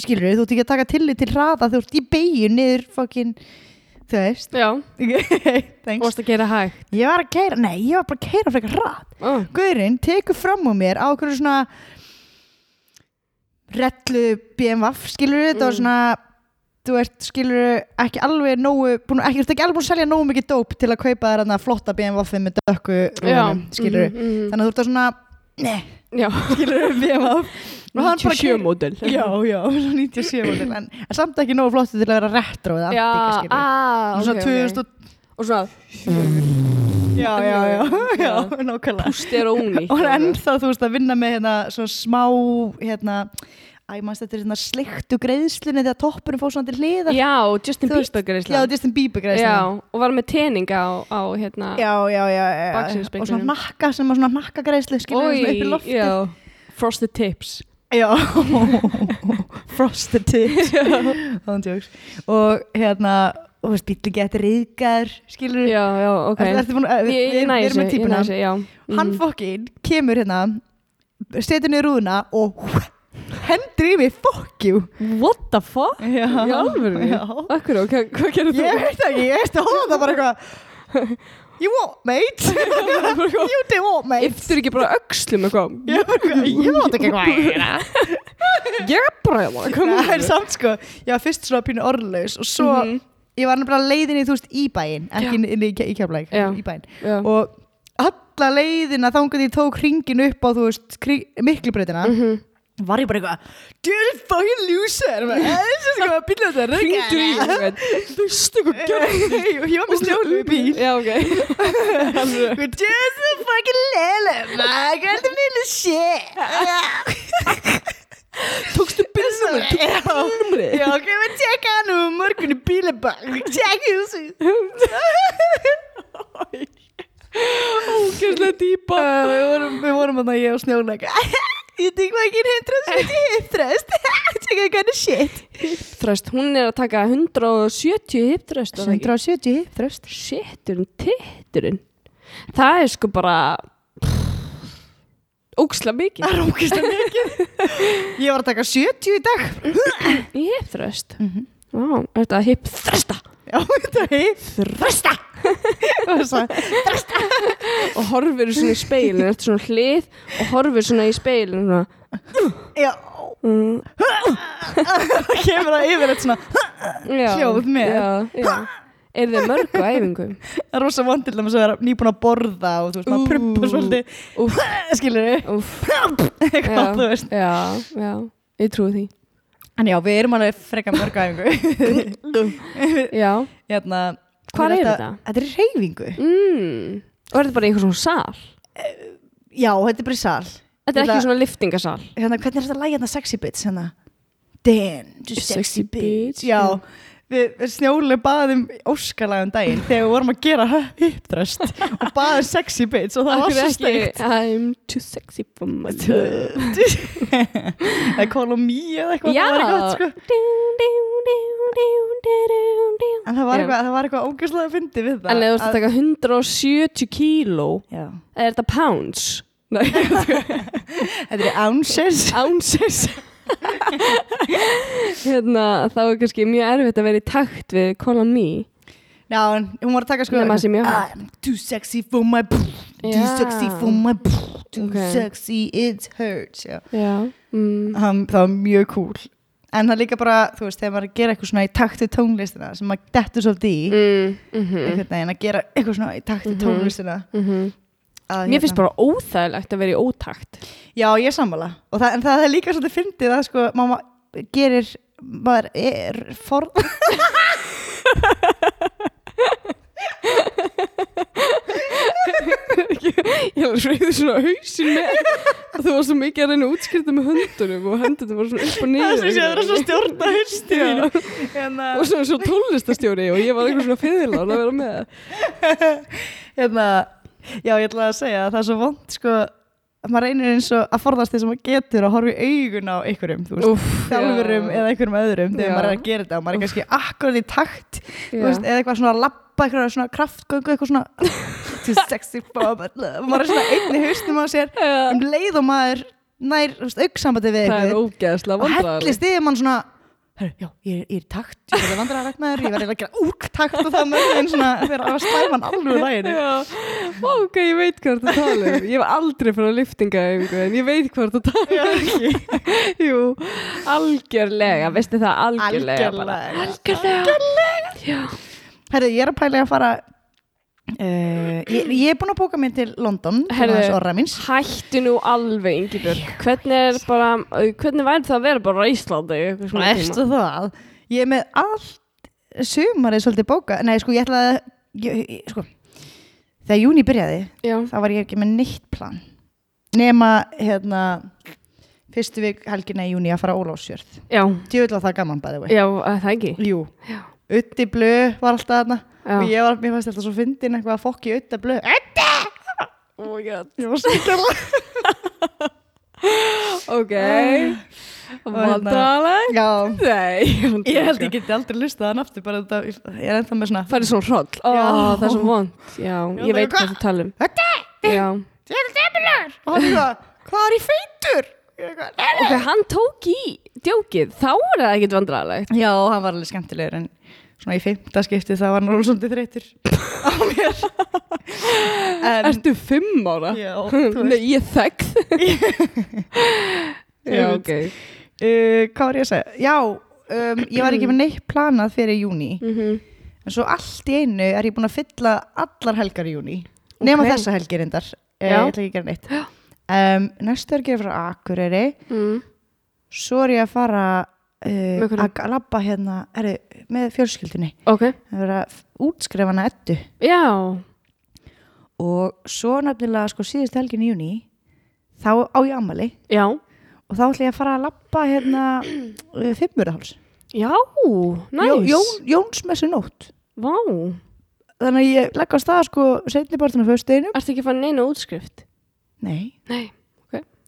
Skilur þú ert ekki að taka tillit til hraða Þú ert í beigju niður fokkin Þú veist Já. Og varst að gera hægt. Ég var að keira, nei, ég var bara að keira frekar rætt Oh. Guðurinn tekur fram á mér á okkur svona rellu BMF skilur og Mm. svona þú ert skilur ekki alveg nógu búin, ekki, ekki alveg búin að selja nógu mikið dóp til að kaupa þarna flotta BMF með dökku skilur mhm, mhm. þannig að þú ert að svona ne, Já, skilur BMF hann bara 97 módel. Já, já, svona 97 model en, en samt ekki nógu flott til að vera retro eða Já, antika skilur ah, ok, svona 2000 ok Og svona já, já, já, já, Já. nákvæmlega. Pusteróni og hann er ennþá, þú veist, að vinna með hérna svona smá, hérna æ, maður þetta er svona sliktu greiðslunni þegar toppurinn fór svona til hliðar. Já, Justin Bieber já, greiðsla Justin Bieber Já, greiðslunni og var með teninga á, á hérna já, já, já, já, já. Og svona nakka sem var svona nakka greiðslu skilur Oj, svona upp í loftið. já. Frosted Tips já, frosted tips og hérna og bíli getur riðgar skilur Já, já, ok. Ertu- ertu búin að- Ég, við- næ við erum með típuna. hann Mhm. fokkin kemur hérna setur niður rúðuna og hendur í mig fuck you. What the fuck? já, já. Og hvað gerir þú? ég veit ekki, ég veist að hóða bara eitthvað what mate? You do what mate. Yftur ekki bara öxlum eitthvað? ég bara ég veit ekki hvað ég er Ég er bara það er samt sko, ég var fyrst svona pínu orðlaus og svo, Mhm. ég var nefnilega leiðin í þú veist í bæinn, ekki inn í, í Já. og alla leiðina þangað ég tók hringin upp á þú veist miklubreytina Mhm. Var ég bara eitthvað Dude, fucking loser. Það Hringdu í eitthvað Þú veist eitthvað gerði Ég var með snjólu í bíl. Já, ok. Just a fucking lele maður Hvað er það shit? Tókstu bílnumri Bílnumri Já, ok, við tjekka hann um morgun í bílabang Tjekka þessu Ógeðslega dýpa. Við vorum, við vorum að ég og snjólega Ég tek maður ekki Þetta er hindrast Tjekka hvað er shit. Þröst, hún er að taka 170 hiptröst 170 hindrast Shitturinn, titturinn? Það er sko bara Ógsla mikið. Það er ógeðslega mikið. Ég var að taka 70 í dag. Hiptröst Mhm. Vá, er þetta hipþrösta Já, þetta er þrösta Og horfir svona í speilin Eftir svona hlið Og horfir svona í speilin. Já, Mm, það kemur það yfir eitt svona Hljóð með. já, já. Er þið mörg á æfingum? Það er rosa vond til þess að vera nýbúin að borða og þú veist, maður Ú. prumpa svolítið við? Úff, Eitthvað, þú veist já, já, ég trúi því En já, við erum alveg frekar mörg æfingu Já, Hérna Hvar er þetta? þetta? Er reyfingu mm. og er þetta bara einhver svona sal? Já, þetta er bara sal Þetta er ekki svona liftingasal Hérna, hvernig er þetta lægja hérna sexy bits hérna? Damn, just Sexy sexy bitch Já, við, við snjólu baðum óskalagum daginn þegar við vorum að gera hippdröst og baðum sexy bits og það var svo steikt. I'm too sexy for my love. Me eða eitthvað Já. það var eitthvað, sko. En það var eitthvað, það var eitthvað ógæslega að fyndi við það En ef þú ert að taka 170 kíló Já. Er þetta pounds? Nei, þetta er ounces. Ounces Hérna, þá er kannski mjög erfitt að vera í takt við Call on me Já, hún var að taka sko. I'm too sexy for my Too sexy for my Too sexy it hurts Já. Mm. hann, það var mjög cool. En það er líka bara, þú veist, þegar maður er að gera eitthvað svona í takt við tónlistina sem maður dettur svolítið í Mm, mm einhvern veginn að gera eitthvað svona í takt við Mhm. tónlistina að, Mér finnst bara óþægilegt að vera í ótakt. Já, ég er sammála. Það, en það er líka svolítið fyndið að sko, maður gerir maður er for Ég var reyður svona hausin með þú var svo mikið að reyna að útskýrta með höndunum og höndunum var svona upp og niður. Það sem sé að það er svo stjórna hérna, og svona svo tólistastjóri og ég var eitthvað svona fyrirlán að vera með hérna já, ég ætla að segja að það er svo vond sko, að maður reynir eins og að forðast þess að maður getur að horfa í augun á einhverjum, þjálfurum já. eða einhverjum öðrum þegar maður er að gera þetta og maður er kannski akkurat í takt veist, eða eitthvað svona að lappa eitthvað svona kraftgöngu eitthvað svona too sexy for my love. Maður er svona einn í haustum á sér um leið og maður nær auksambandi við Það er eitthvað og hellist yfir mann svona herru, já, ég er, í takt, ég verði vandrar að ragnar, ég verði að gera úr takt og það með einn svona fyrir að slæma hann alveg læginu. Já, ok, ég veit hvað þú tala um Ég hef aldrei að liftinga en ég veit hvað þú tala Já, ekki. um Jú, algjörlega, veistu það algjörlega bara. Algjörlega. Algjörlega Já, Herru, ég er að pæla í að fara, uh, ég, ég er búin að bóka mér til London, Herðu. hættu nú alveg Ingibjörg. Hvernig er bara, hvernig væri það að vera bara Íslandi í tíma? Veistu það, ég er með allt sumarið svolítið bóka, nei sko ég ætlaði, ég, ég, sko, þegar júni byrjaði, Já, þá var ég ekki með neitt plan. Nema hérna fyrstu vik helgina í júni að fara djúvill var það gaman bæði já, að það ekki? Jú, Já. Utti blöð var alltaf þarna. Já. og ég var, mér fannst þetta svo fyndin eitthvað að fokki Utta blöð Utti! Oh my god. Ég var svo kjörlega Ok. Hérna- Vandraleg Já, Nei ég held ég geti aldrei lustað hann aftur bara þetta, ég er ennþá með svona Það er svona hroll. Ó, Já. það er svo vond. Já, Já, ég veit það er hvað þú tala um. Utti! Já. Þetta er demilur Og hann er það, hvað er í feitur? Ég eitthvað, "Nei, nei." Ok, hann tók í djókið. Þá er það ekkit vandralegt Já, hann var alveg skemmtilegur en svona í fimmta skipti það var náttúrulega svolítið þreytur á mér en, Ertu fimm ára? Já, Nei, ég þekkt Já, ok uh, hvað var ég að segja? Já, um, ég var ekki með neitt planað fyrir júni Mhm. en svo allt í einu er ég búin að fylla allar helgar í júni nema Ok. þessa helgi reyndar uh, Já. ég ætla ekki að gera neitt um, næstu er að gera frá Akureyri mm. svo er ég að fara uh, að labba hérna er, með fjölskyldunni. Ok. Það er að útskrifa hana ettu Já. Og svo nefnilega sko síðust helgin í júni þá á ég ammali Já. Og þá ætla ég að fara að labba hérna uh, fimmuraháls Já, næs Jó, Jón, Jónsmessu nótt. Vá. Þannig að ég legg á stað sko setni barðan á föstudeginum. Ertu ekki að fara neina útskrift? nei, Nei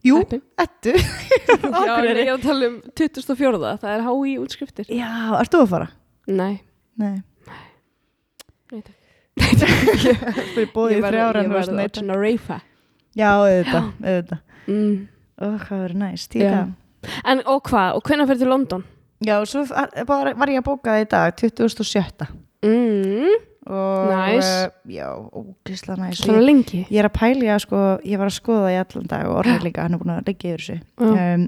jú, ettu Já, ég er að tala um 2004 Það er HÍ útskriftir já, ert þú að fara? Nei nei Nei, takk. fyrir bóðið í Ég þrjára verð að já, svona reyfa auðvitað, auðvitað mm. Ó, hvað verður næst, Já. En og hvað? Og hvenær fyrir til London? já, svo var, var var ég að bóka það í dag 2007 Mm. Næs. uh, já, ógislega næs Svona lengi. Ég er að pæli að sko, ég var að skoða í allan dag og orðið líka, hann er búin að leggja yfir þessu. Um,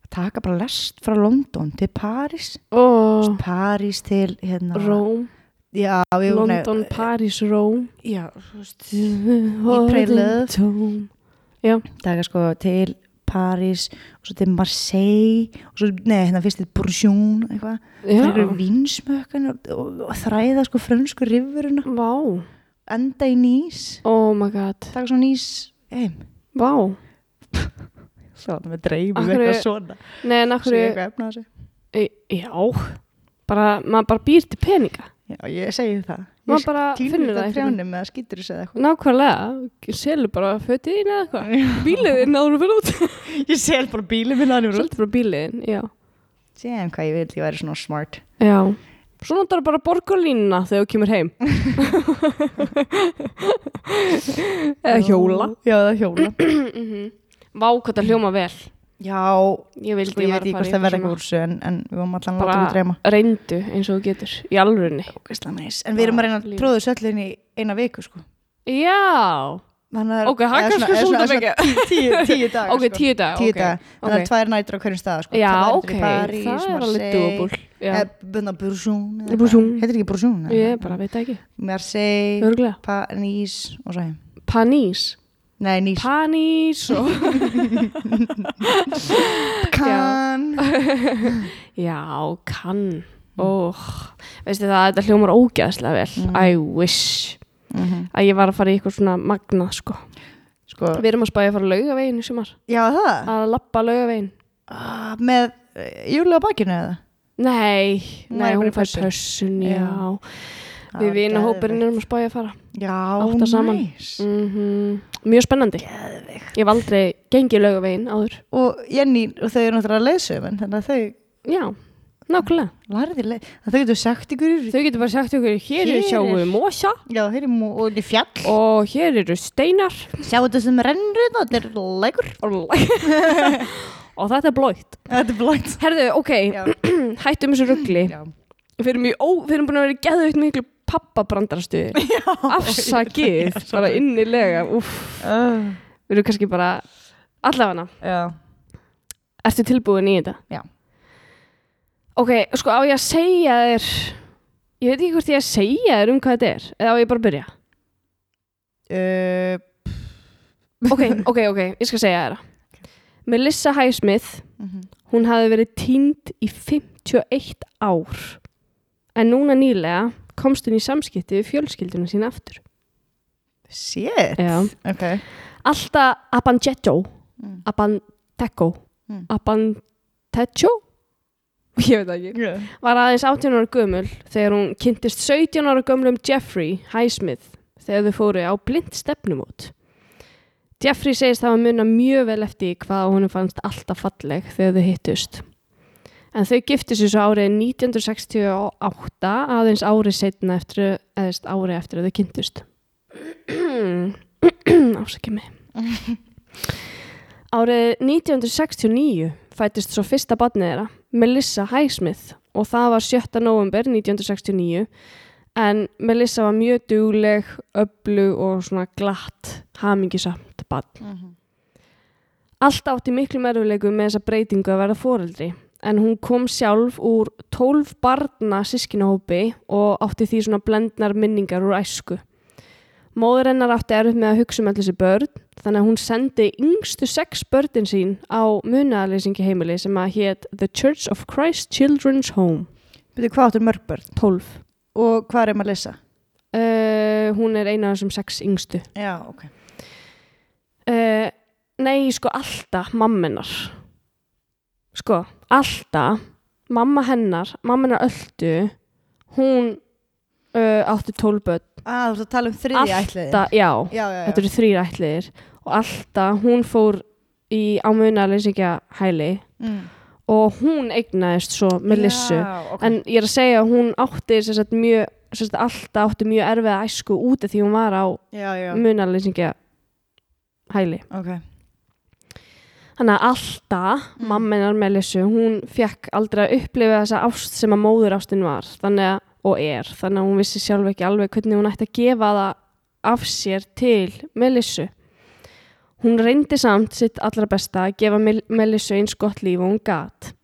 að taka bara lest frá London til Paris Og Paris til hérna Róm. Já, við, London, Paris, Róm. Já, þú veist, Í prelude. Já. Taka sko til Paris og svo til Marseille og svo, nei, hérna fyrst til Bourgogne eitthvað, það eru vinsmökkan og, og, og þræða sko frönsku rifurina Vá. Enda í Nýs. Oh my god. Taka svo Nýs heim. Vá. Svo það með dreifum hverju- eitthvað svona. Nei, en akkur E- Já, bara, maður bara býr til peninga. Já, ég segi það. Maður bara finnur það trjánum eða skýtur þessu eða eitthvað. Nákvæmlega, selur bara fötin eða eitthvað. Bíliðin náður að vera út. Ég sel bara bílið minn aðnum Seldur bara bíliðin, já. Séðan hvað ég vil, ég væri svona smart. Já. Svo notar bara borgarlínuna þegar þú kemur heim. Eða hjóla. Já, eða hjóla. Vá, hvað það hljóma vel Já, Ég vildi sko ég veit ekki hvort það verða í eitthvað úr þessu en, en við varum allan að láta mig dreyma. Reyndu eins og þú getur Í næs. En við erum að reyna að Líf. tróðu söllin í eina viku, sko. Já að Ok, er eða kannski svona mikið Tíu, dagar, Ok, sko. tíu daga. Þannig að tvær nætur á hverjum stað, sko. Já, ok, París, það er alveg Já, eh, hvað? Heitir ekki Bourgogne? ég bara veit ekki Marseille, Örglega París Nei, Nýs. Panís og Kann. Já, kann oh, Veistu það, þetta hljómar ógeðslega vel I wish Mhm. að ég var að fara í eitthvað svona magnað sko. Sko, Við erum að spæja að fara laugavegin í sumar já það. að lappa laugavegin Ah, með Júli á bakinu eða? Nei, nei, væri hún fær pössun Já. já. Við vinahópurinn erum að spæja að fara. Já, næs. mm Mjög spennandi. Geðveikt. Ég hef aldrei gengið laugavegin áður. Og Jenny, og þau eru náttúrulega leysum þannig að þau Já, nákvæmlega. Það þau getur sagt ykkur Þau getur bara sagt okkur, hér Hér er er- sjáum mosa. Já, þeir eru í fjall. Og hér eru steinar. Sjá þetta sem rennur þetta, þetta er leikur og þetta er blóitt Þetta er blænt herðu, ok, hættum þessu ruggli við erum, við búin að vera geðveikt miklu pappabrandarstuði afsakið, bara innilega úff, uh, við erum kannski bara allavega Já. Ertu tilbúin í þetta? Já. Ok, sko á ég að segja þér Ég veit ekki hvort ég að segja þér um hvað þetta er Eða á ég bara að byrja? Uh, Ok, ok, ok, ég skal segja þér það. Melissa Highsmith mhm. Hún hafði verið týnd í 51 ár. En núna nýlega komst hún í samskipti við fjölskylduna sína aftur Shit Já. Ok Alltaf Abangetto Mm. Abanteco Mm. Abantecho Ég veit það ekki yeah. var aðeins 18 ára gömul þegar hún kynntist 17 ára gömlum Jeffrey Highsmith þegar þau fóru á blind stefnumót. Jeffrey segist hafa munna mjög vel eftir hvað hún fannst alltaf falleg þegar þau hittust. En þau giftu sér svo árið 1968 aðeins árið setna eftir, eðast árið eftir að þau kynntust. Ásakið mig. Árið 1969 fættist svo fyrsta barnið þeirra, Melissa Highsmith og það var 7. november 1969 en Melissa var mjög dugleg, öflug og svona glatt, hamingisamt barn. Mhm. Allt átti miklu merfuleikum með þessa breytingu að vera foreldri en hún kom sjálf úr 12 barna sískinahópi og átti því svona blendnar minningar úr æsku. Móður hennar átti erfitt með að hugsa um allir þessi börn þannig að hún sendi yngstu sex börnin sín á munaðaleysingi heimili sem að hétt The Church of Christ Children's Home Byrju, hvað áttur mörg börn? 12. Og hvað er maður að lesa? Uh, hún er eina af þessum sex yngstu. Já, ok Uh, nei, sko alltaf mammenar. Sko, alltaf mamma hennar, mamma hennar öldu, hún uh, átti 12 börn. Ah, þú að tala um þriðja ætliði Alltaf, já, Já, já, þetta eru þrýr ætliðir og alltaf hún fór í ámunaleysingja hæli mm. og hún eignaðist svo Melissu. Já, ok En ég er að segja að hún átti sagt, mjög, sagt, alltaf átti mjög erfiða æsku úti því hún var á munaleysingja hæli. ok Þannig að alltaf, Mm. mammenar Melissu, hún fekk aldrei að upplifa þessa ást sem að móður ástin var þannig að, og er. Þannig að hún vissi sjálf ekki alveg hvernig hún ætti að gefa það af sér til Melissu. Hún reyndi samt sitt allra besta að gefa Mel Melissu eins gott líf og hún gat.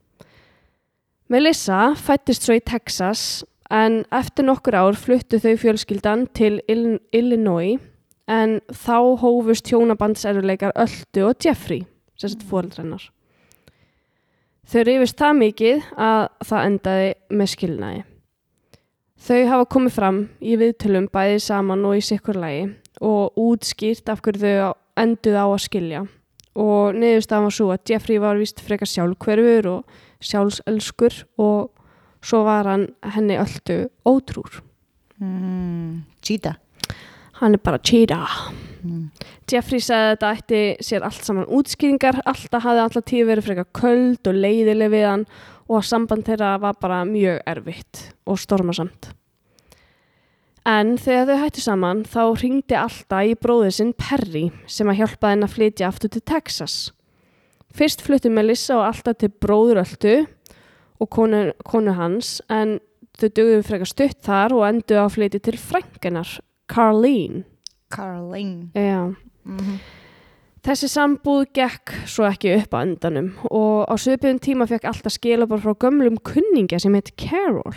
Melissa fættist svo í Texas en eftir nokkur ár fluttu þau fjölskyldan til Ill Illinois en þá hófust hjónabandserfuleikar Öldu og Jeffrey sem sett fóreldrennar. Þau rifist það mikið að það endaði með skilnaði. Þau hafa komið fram í viðtölum bæði saman og í sikkur lagi og útskýrt af hverju þau enduð á að skilja og niðurstaðan var svo að Jeffrey var vist frekar sjálfhverfur og sjálfselskur og svo var hann henni öllu ótrúr. mm. Cheetah Hann er bara cheetah. mm. Jeffrey sagði að þetta ætti sér allt saman útskýringar, alltaf hafði alltaf tíu verið frekar köld og leiðileg við hann og að samband þeirra var bara mjög erfitt og stormasamt. En þegar þau hættu saman þá ringdi alltaf í bróðið sinn Perry sem að hjálpa henn að flytja aftur til Texas. Fyrst fluttu Melissa og alltaf til bróðuröldu og konu, konu hans en þau dugðu frekar stutt þar og endu að flytja til frængenar, Carlene. Carlene Já. Mm Þessi sambúð gekk svo ekki upp á endanum og á söpum tíma fekk alltaf skilabor frá gömlum kunningja sem heit Carol.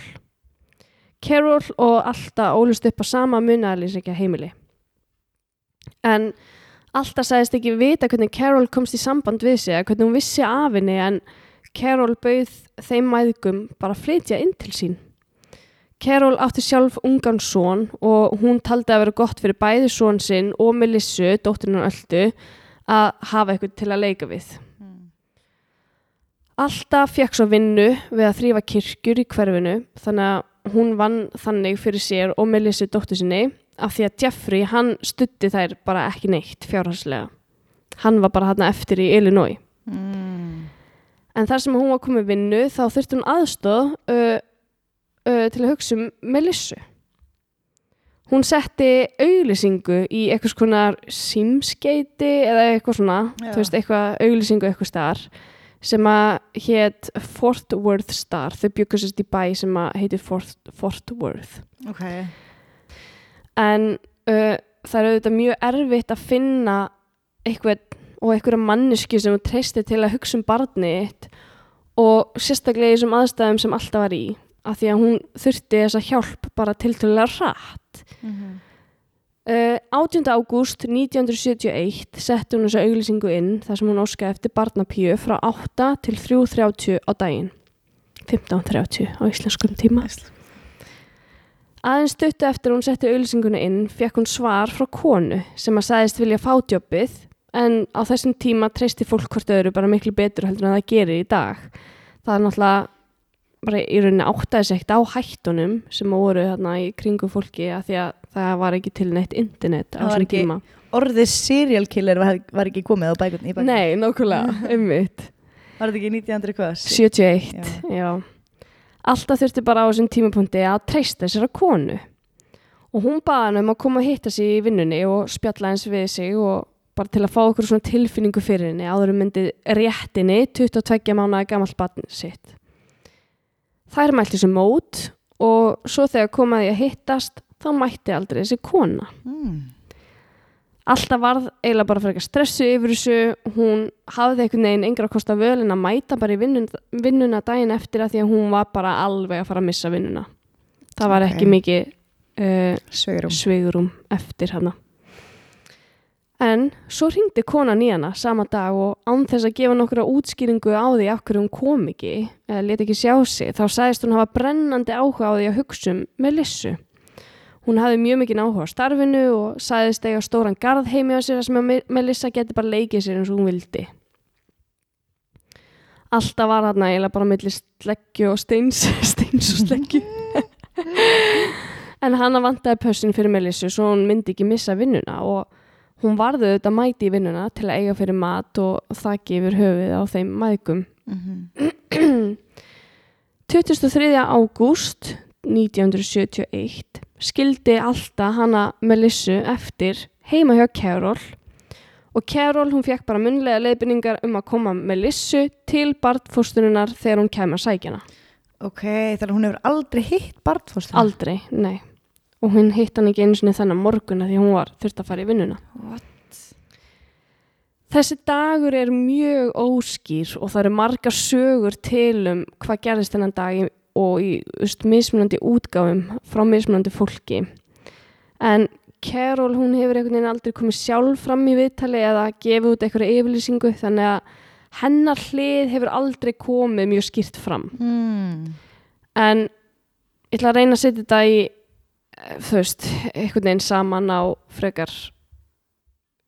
Carol og alltaf ólust upp á sama munaðalýsingja heimili. En alltaf sagðist ekki vita hvernig Carol komst í samband við sig, hvernig hún vissi af henni en Carol bauð þeim mæðgum bara flytja inn til sín. Carol átti sjálf ungan son og hún taldi að vera gott fyrir bæði son sinn og Melissu, dóttirinn og öldu, að hafa eitthvað til að leika við. Alltaf fekk svo vinnu við að þrýfa kirkjur í hverfinu þannig að hún vann þannig fyrir sér og Melissu dóttur sinni af því að Jeffrey hann stutti þær bara ekki neitt fjárhagslega. Hann var bara hann eftir í Illinois. mm. En þar sem hún var komið vinnu þá þurfti hún aðstóð uh, uh, til að hugsa um Melissu. Hún setti auglýsingu í eitthvað skonar símskeiti eða eitthvað svona, Já. þú veist, eitthvað auglýsingu eitthvað staðar sem að hétt Fort Worth Star þau sérst í bæ sem að heitir Fort, Fort Worth Ok. en uh, það er auðvitað mjög erfitt að finna eitthvað og einhverja manneski sem þú treystir til að hugsa um barnið og sérstaklega í þessum aðstæðum sem alltaf var í af því að hún þurfti þessa hjálp bara tiltölulega rætt Mhm. Uh, 18. ágúst 1971 setti hún þessa auglýsingu inn þar sem hún óskaði eftir barnapíu frá 8 til 3.30 á daginn 15.30 á íslenskum tíma aðeins stuttu eftir að hún setti auglýsinguna inn fekk hún svar frá konu sem að sagðist vilja fá jobbið en á þessum tíma treysti fólk hvort öðru bara miklu betur heldur en það gerir í dag það er náttúrulega bara í rauninni áttaði ekkert á hættunum sem voru þarna í kringu fólki að því að það var ekki til neitt internet á þessum tíma Orðið serial killer var, var ekki komið á bækun, í bækun. Nei, nákvæmlega, einmitt Var þetta ekki 1900 hvað? 71, já. Alltaf þurfti bara á þessum tímapunkti að treysta þessara konu og hún baði hann um að koma að hitta sig í vinnunni og spjalla eins við sig og bara til að fá okkur svona tilfinningu fyrir henni áður en myndi réttinni 22 mánuða gamalt barn sitt. Þær mælti þessu mót og svo þegar komaði að hittast þá mætti aldrei þessi kona. Mm. Alltaf varð eiginlega bara fyrir eitthvað stressu yfir þessu, hún hafði einhvern veginn engra að kosta völ en að mæta bara í vinnun, vinnuna daginn eftir að því að hún var bara alveg að fara að missa vinnuna. Það var Ok. ekki mikið uh, Sveigurum. sveigurum eftir hana. En svo ringdi konan í hana sama dag og án þess að gefa nokkra útskýringu á því af hverju hún kom ekki, eða let ekki sjá sig, þá sagðist hún hafa brennandi áhuga á því að hugsa um Melissu. Hún hafði mjög mikið áhuga á starfinu og sagðist eiga stóran garð heimi á sér sem að Me- Melissa geti bara leikið sér eins og hún vildi. Alltaf var hann eiginlega bara milli sleggju og steins, steins og sleggju. en hana vantaði pössin fyrir Melissu svo hún myndi ekki missa vinnuna og hún varði auðvitað mæti í vinnuna til að eiga fyrir mat og þakki yfir höfuð á þeim mæðgum. Mhm. 23. ágúst 1971 skildi alltaf hana Melissu eftir heima hjá Carol og Carol hún fekk bara munlega leiðbynningar um að koma Melissu til barnfóstununar þegar hún kemur sækjana. Ok, þannig að hún hefur aldrei hitt barnfóstur. Aldrei, nei. Og hún hitt hann ekki einu sinni þennan morgun af því að hún var þurft að fara í vinnuna. What? Þessi dagur er mjög óskýr og það eru margar sögur til um hvað gerðist þennan dag og í veist, mismunandi útgáfum frá mismunandi fólki. En Carol hún hefur einhvern veginn aldrei komið sjálf fram í viðtali eða gefið út eitthvað yfirlýsingu þannig að hennar hlið hefur aldrei komið mjög skýrt fram. Mm. En ég ætla að reyna að setja þetta í þú veist, einhvern veginn saman á frekar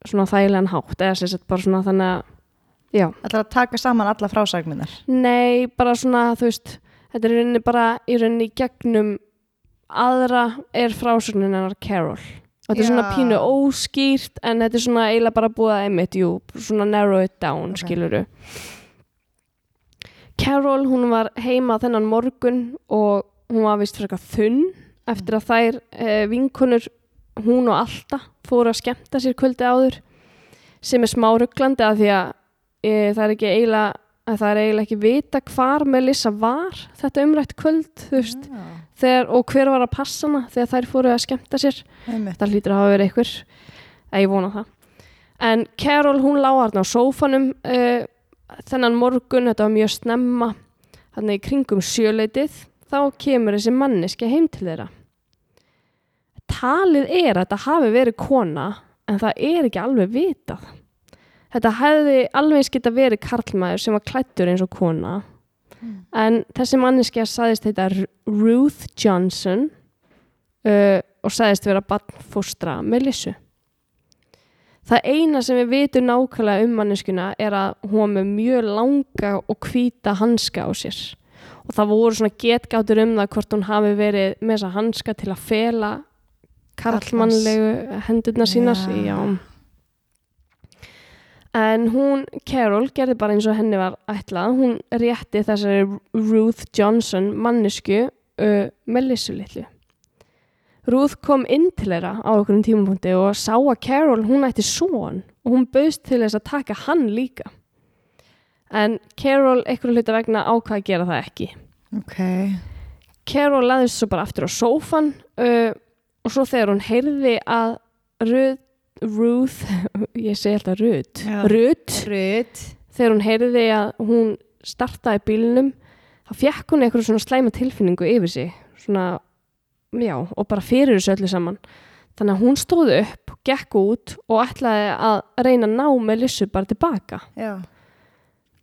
svona þægilegan hátt eða sem sagt bara svona þannig að já, Það að taka saman alla frásagminnar. nei, bara svona þú veist, þetta er í rauninni bara í rauninni gegnum aðra er frásögnin hennar Carol og þetta er svona Já. pínu óskýrt en þetta er svona eiginlega bara búið að einmitt, jú, svona narrow it down, Ok. skiluru Carol, hún var heima þennan morgun og hún var vist eitthvað þunn eftir að þær eh, vinkonur hún og Alta fóru að skemmta sér kvöldi áður sem er smá rugglandi að því að e, það er ekki eiginlega að það er eiginlega ekki vita hvar Melissa var þetta umrætt kvöld veist, Já, þegar, og hver var að passa hana þegar þær fóru að skemmta sér. Einmitt. það hlýtur að hafa verið einhver að ég vona það. En Carol hún lág hérna á sófanum uh, þennan morgun, þetta var mjög snemma þannig í kringum sjöleitið þá kemur þessi manneski heim til þeirra. Talið er að þetta hafi verið kona en það er ekki alveg vitað. Þetta hefði alveg geta verið karlmaður sem var klættur eins og kona. En þessi manneski saðist þetta Ruth Johnson uh, og sagðist vera barnfóstra Melissu. Það eina sem við vitum nákvæmlega um manneskuna er að hún með mjög langa og hvíta hanska á sér og það voru svona getgátur um það hvort hún hafi verið með þessa hanska til að fela karlmannlegu hendurna sínar. Já. En hún, Carol, gerði bara eins og henni var ætlað. Hún rétti þessari Ruth Johnson mannesku uh, Melissu litlu. Ruth kom inn til þeirra á okkur tímapunkti og sá að Carol, hún ætti son og hún bauðst til þess að taka hann líka. En Carol einhverju hluta vegna ákvað að gera það ekki. Ok. Carol laðist svo bara aftur á sófan uh, og svo þegar hún heyrði að Ruth, Ruth ég segi alltaf Ruth Já. Ruth, Rut þegar hún heyrði að hún startaði bílnum þá fekk hún eitthvað svona slæma tilfinningu yfir sig. Svona, já, og bara fyrir þessu öllu saman. Þannig að hún stóð upp, gekk út og ætlaði að reyna að ná með Lissu bara tilbaka. Já,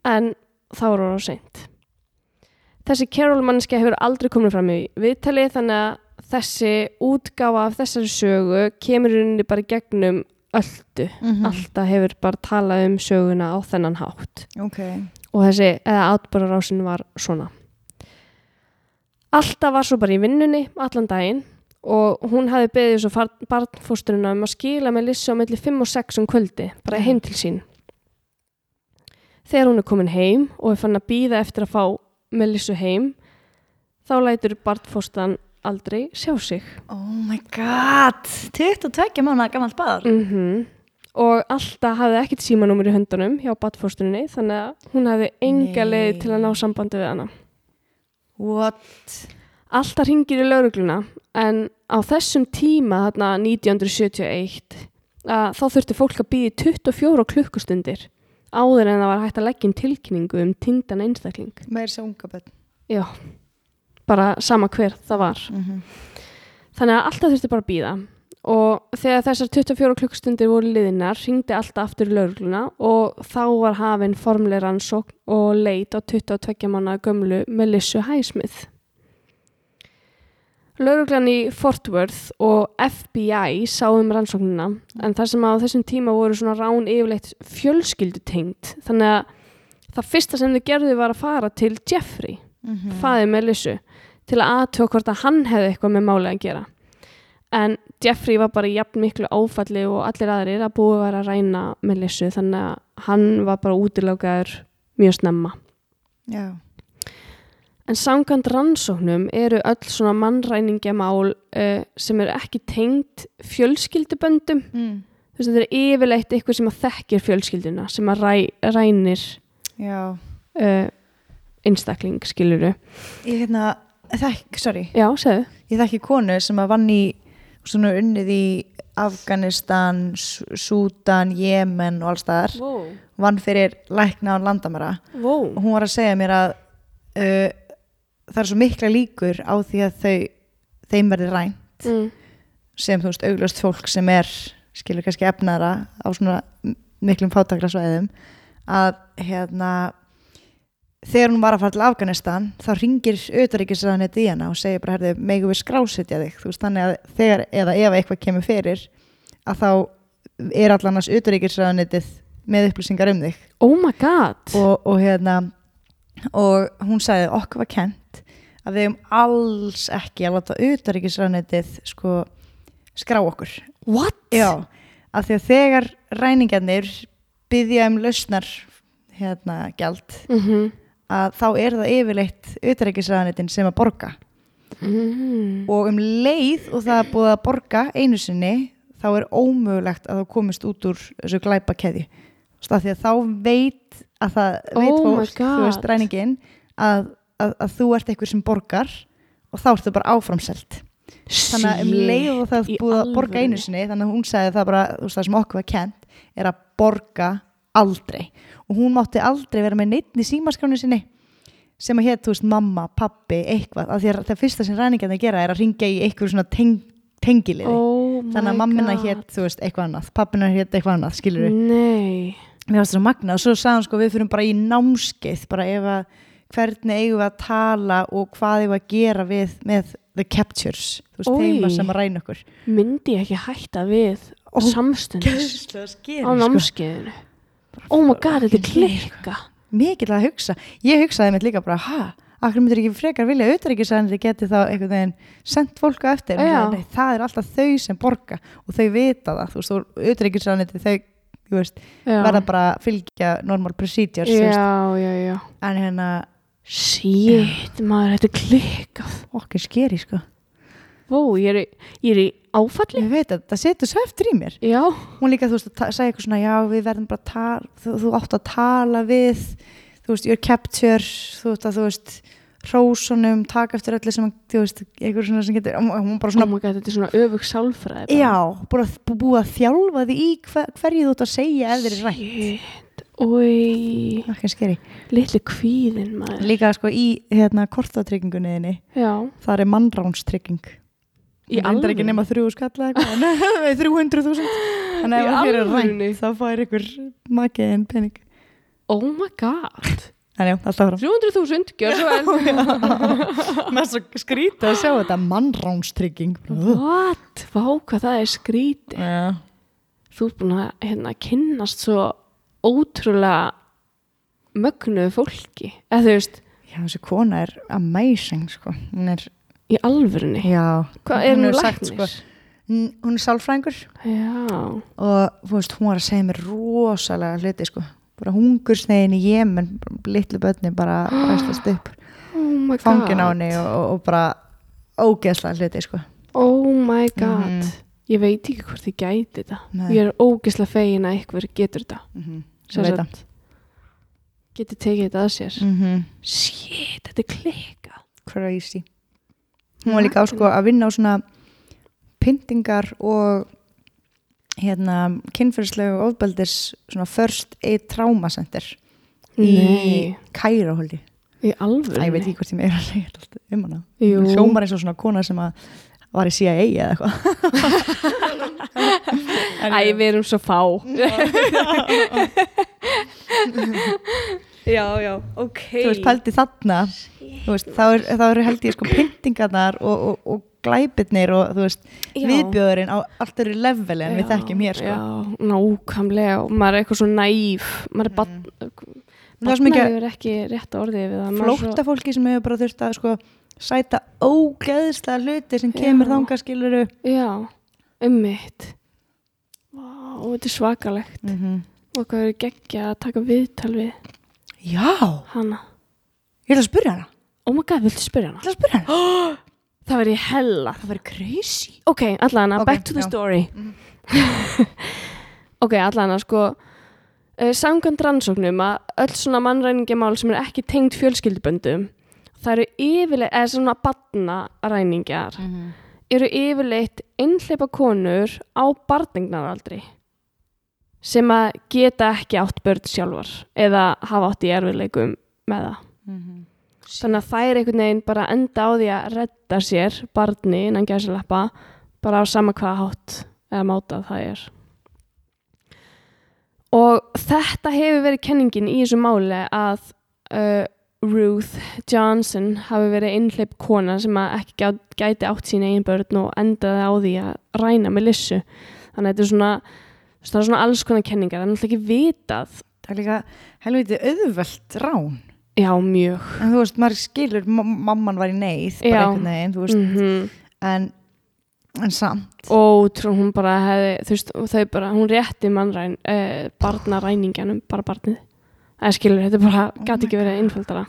en þá var það seint. Þessi Carol mannskja hefur aldrei komið fram í viðtali þannig að þessi útgáfa af þessari sögu kemur rauninni bara gegnum öldu. Mhm. Alltaf hefur bara talað um söguna á þennan hátt ok og þessi, eða átbararásin var svona. Alltaf var svo bara í vinnunni allan daginn og hún hafði beðið svo barnfósturina um að skila með Lissu á milli 5 og 6 um kvöldi, bara heim til sín. Þegar hún er komin heim og er fann að býða eftir að fá Melissu heim, þá lætur barnfóstan aldrei sjá sig. oh my god. 22 mánuða gammalt barn. Mm Og alltaf hafði ekkert símanúmer í höndunum hjá barnfóstunni, þannig að hún hafði enga leið til að ná sambandi við hana. what? Alltaf ringir í laurugluna, en á þessum tíma, þarna 1971, að þá þurfti fólk að býði 24 klukkustundir áður en það var hægt að leggja inn tilkynningu um tindan einstakling. meir sem unga börn Já, bara sama hver það var. Mhm. Þannig að alltaf þurfti bara að býða og þegar þessar 24 klukkstundir voru liðinar ringdi alltaf aftur í laurugluna og þá var hafinn formleg rannsókn og leit á 22 manna gömlu Melissu Highsmith. Lauruglan í Fort Worth og FBI sá um rannsóknina en þar sem að á þessum tíma voru svona rán yfirleitt fjölskyldutengt þannig að það fyrsta sem þau gerðu var að fara til Jeffrey Mhm. faðið Melissu til að aðtöga hvort að hann hefði eitthvað með málið að gera. En Jeffrey var bara jafn miklu áfalli og allir aðrir að búið var að ræna Melissu þannig að hann var bara útilökaður mjög snemma. Já, en samkvæmt rannsóknum eru öll svona mannræningjamál uh, sem eru ekki tengt fjölskylduböndum. Mm. þú veist þetta er yfirleitt eitthvað sem að þekkir fjölskylduna sem að ræ, rænir já. uh, einstakling skiluru ég hérna, þekk, sorry. Já, segðu. Ég þekki konu sem að vann í svona unnið í Afganistan, S- Súdan, Jemen og alls staðar. Wow. vann fyrir lækna án landamæra. Wow. og hún var að segja mér að uh, það er svo mikla líkur á því að þau þeim verði rænt Mm. sem þú veist auglöst fólk sem er skilur kannski efnara á svona miklum fátakrasvæðum að hérna þegar hún var að fara til Afganistan þá ringir auðaríkisræðanett í hana og segir bara herði, megum við skrásetja þig þú veist þannig að þegar eða ef eitthvað kemur fyrir að þá er allan hans auðaríkisræðanettið með upplýsingar um þig Oh my god. og, og hérna og hún sagði okkur var kent að við hefum alls ekki að láta auðaríkisræðanettið sko skrá okkur What? Já, af því að þegar ræningarnir byggja um lausnar hérna gjald Mm að þá er það yfirleitt utrækisræðanitin sem að borga mm. og um leið og það er búið að borga einu sinni þá er ómögulegt að það komist út úr þessu glæpa keði því að þá veit að það veit Oh fólk, þú veist ræningin að, að, að þú ert eitthvað sem borgar og þá ertu bara áframselt. Þannig að um leið og það búið að borga einu sinni þannig að hún sagði það bara, þú veist það sem okkur var kent er að borga aldrei. Og hún mátti aldrei vera með neitt í símaskránu sinni sem að hétt, þú veist, mamma, pappi, eitthvað. Af því að það fyrsta sem ræningarnir gera er að ringja í eitthvað svona teng, tengiliði. Oh þannig að mammina hétt, þú veist, eitthvað annað. Pappina hétt eitthvað annað, skilur við Nei. Mér varst svo magna og svo hann sko við fyrir bara í námskeið bara ef að hvernig eigum við að tala og hvað eigum við að gera við með the captures þú veist, Oj. þeima sem að ræna okkur. Myndi ég ekki hætta við Ó, samstundis skeri, á námskeiðinu? Oh my god, þetta er klikka. mikið að hugsa. Ég hugsaði mitt líka bara, ha? Akkur myndir ekki frekar vilja auðvitaðrikisæðanri geti þá einhvern veginn sendt fólk á eftir? En það er alltaf þau sem borga og þau vita það, þú veist, og auðvitaðrikisæðanri þau, veist, verða bara að fylgja normal procedures, Já, já, já. en hérna Shit, maður, þetta er klikkað. okkur skeri, sko Vó, ég er, ég er í áfalli. ég veit að það setur svo eftir í mér Já. hún líka, þú veist, að sagði eitthvað svona já, við verðum bara að tala þú, þú átt að tala við þú þú veist, your capture þú veist að þú veist hrósunum, taka eftir öllu sem þú veist, einhver svona sem getur hún bara oh svona, my god, þetta er svona öfug sálfræði bara. já, bara bú- búið að þjálfa því í hver, hverju þú ert að segja ef þeir eru rætt Shit, oi, það er litli kvíðin maður. Líka sko í hérna kortatryggingunni þinni Já, það er mannránstrygging í Það er ekki nema þrjú skall eða eitthvað 300.000 þannig að ef þér er rænt þá fær ykkur makiðin pening. Oh my god þannig já, alltaf fram 300.000, gjör svo vel. Með svo skrítið að sjá þetta mannránstrygging. What? Vá, hvað það er skrítið. Já, Þú ert búin að hérna, kynnast svo ótrúlega mögnuðu fólki. Eða þú veist, já, þessi kona er amazing sko. Hún er, í alvörunni? Já. Hvað er hún læknir? sko, hún er sálfræðingur. Já, og veist, hún var að segja mér rosalega hluti sko bara hungursneiðin í Jemen litlu börni bara ræstast upp oh fangin á henni og, og bara ógeðslega hluti sko. Oh my god. Mhm. Ég veit ekki hvort ég gæti þetta. Nei. Ég er ógislega fegin að eitthvað getur þetta. Mm -hmm. Sagt, Getur tekið þetta að sér. Mm -hmm. Shit, þetta er klika. Crazy. Hún var líka á sko að vinna á svona pyntingar og hérna kynferðslegu ofbeldis svona first aid trauma center í Nei, Kæra holdi í alvöru ég veit ekki hvort ég meira að segja alltaf um hana. Jú. Hún hljómar eins og svona kona sem að var í CIA eða eitthvað. Æ, við erum svo fá. Já, já, ok. Þú veist, pældi þarna. Þú veist, þá er, þá er held ég sko pyntingarnar og, og, og glæpirnir og þú veist, Já. viðbjóðurinn á allt eru leveli en við Já, þekkjum hér sko. Já, nákvæmlega og maður er eitthvað svo næf maður er Mm. svo Barnaður er ekki rétt orðið við það er flótta fólki sem hefur bara þurft að sko, sæta ógeðslega hluti sem kemur Já. þangað skiluru svo, Já, ummitt Vá, þetta er svakalegt mm -hmm. og hvað er geggja að taka viðtal við Já, hana ég ætla að spyrja hana Oh my god, viltu spyrja Ég hana? ætla að spyrja hana Það ég hella Það verður crazy Ok, allana, Ok, back to the já. story Ok, allana, sko uh, Samkvæmt rannsóknum að öll svona mannræningjamál sem er ekki tengd fjölskylduböndum það eru yfirleitt, eða svona batnaræningjar Mhm. eru yfirleitt einhleipa konur á barningnaraldri sem að geta ekki átt börn sjálfar eða hafa átt í erfiðleikum með það Mhm. Þannig að þær einhvern veginn bara enda á því að redda sér barni innan gæsalappa bara á sama hvað hátt eða máta það er. Og þetta hefur verið kenningin í þessu máli að uh, Ruth Johnson hafi verið einhleip kona sem ekki gæ- gæti átt sín eigin börn og endaði á því að ræna með lissu. Þannig að þetta er svona svona alls konar kenningar, það er náttúrulega ekki vitað. Það er líka helviti auðvelt rán já, mjög. En þú veist, maður skilur, ma- mamman var í neyð bara einhvern veginn, þú veist. Mm en, en samt. Og trú, hún bara hefði þú veist, þau bara, hún rétti mannræn uh, barnaræningjanum, bara barnið. Eða skilur, þetta bara, Oh gæti ekki verið God. einfaldara.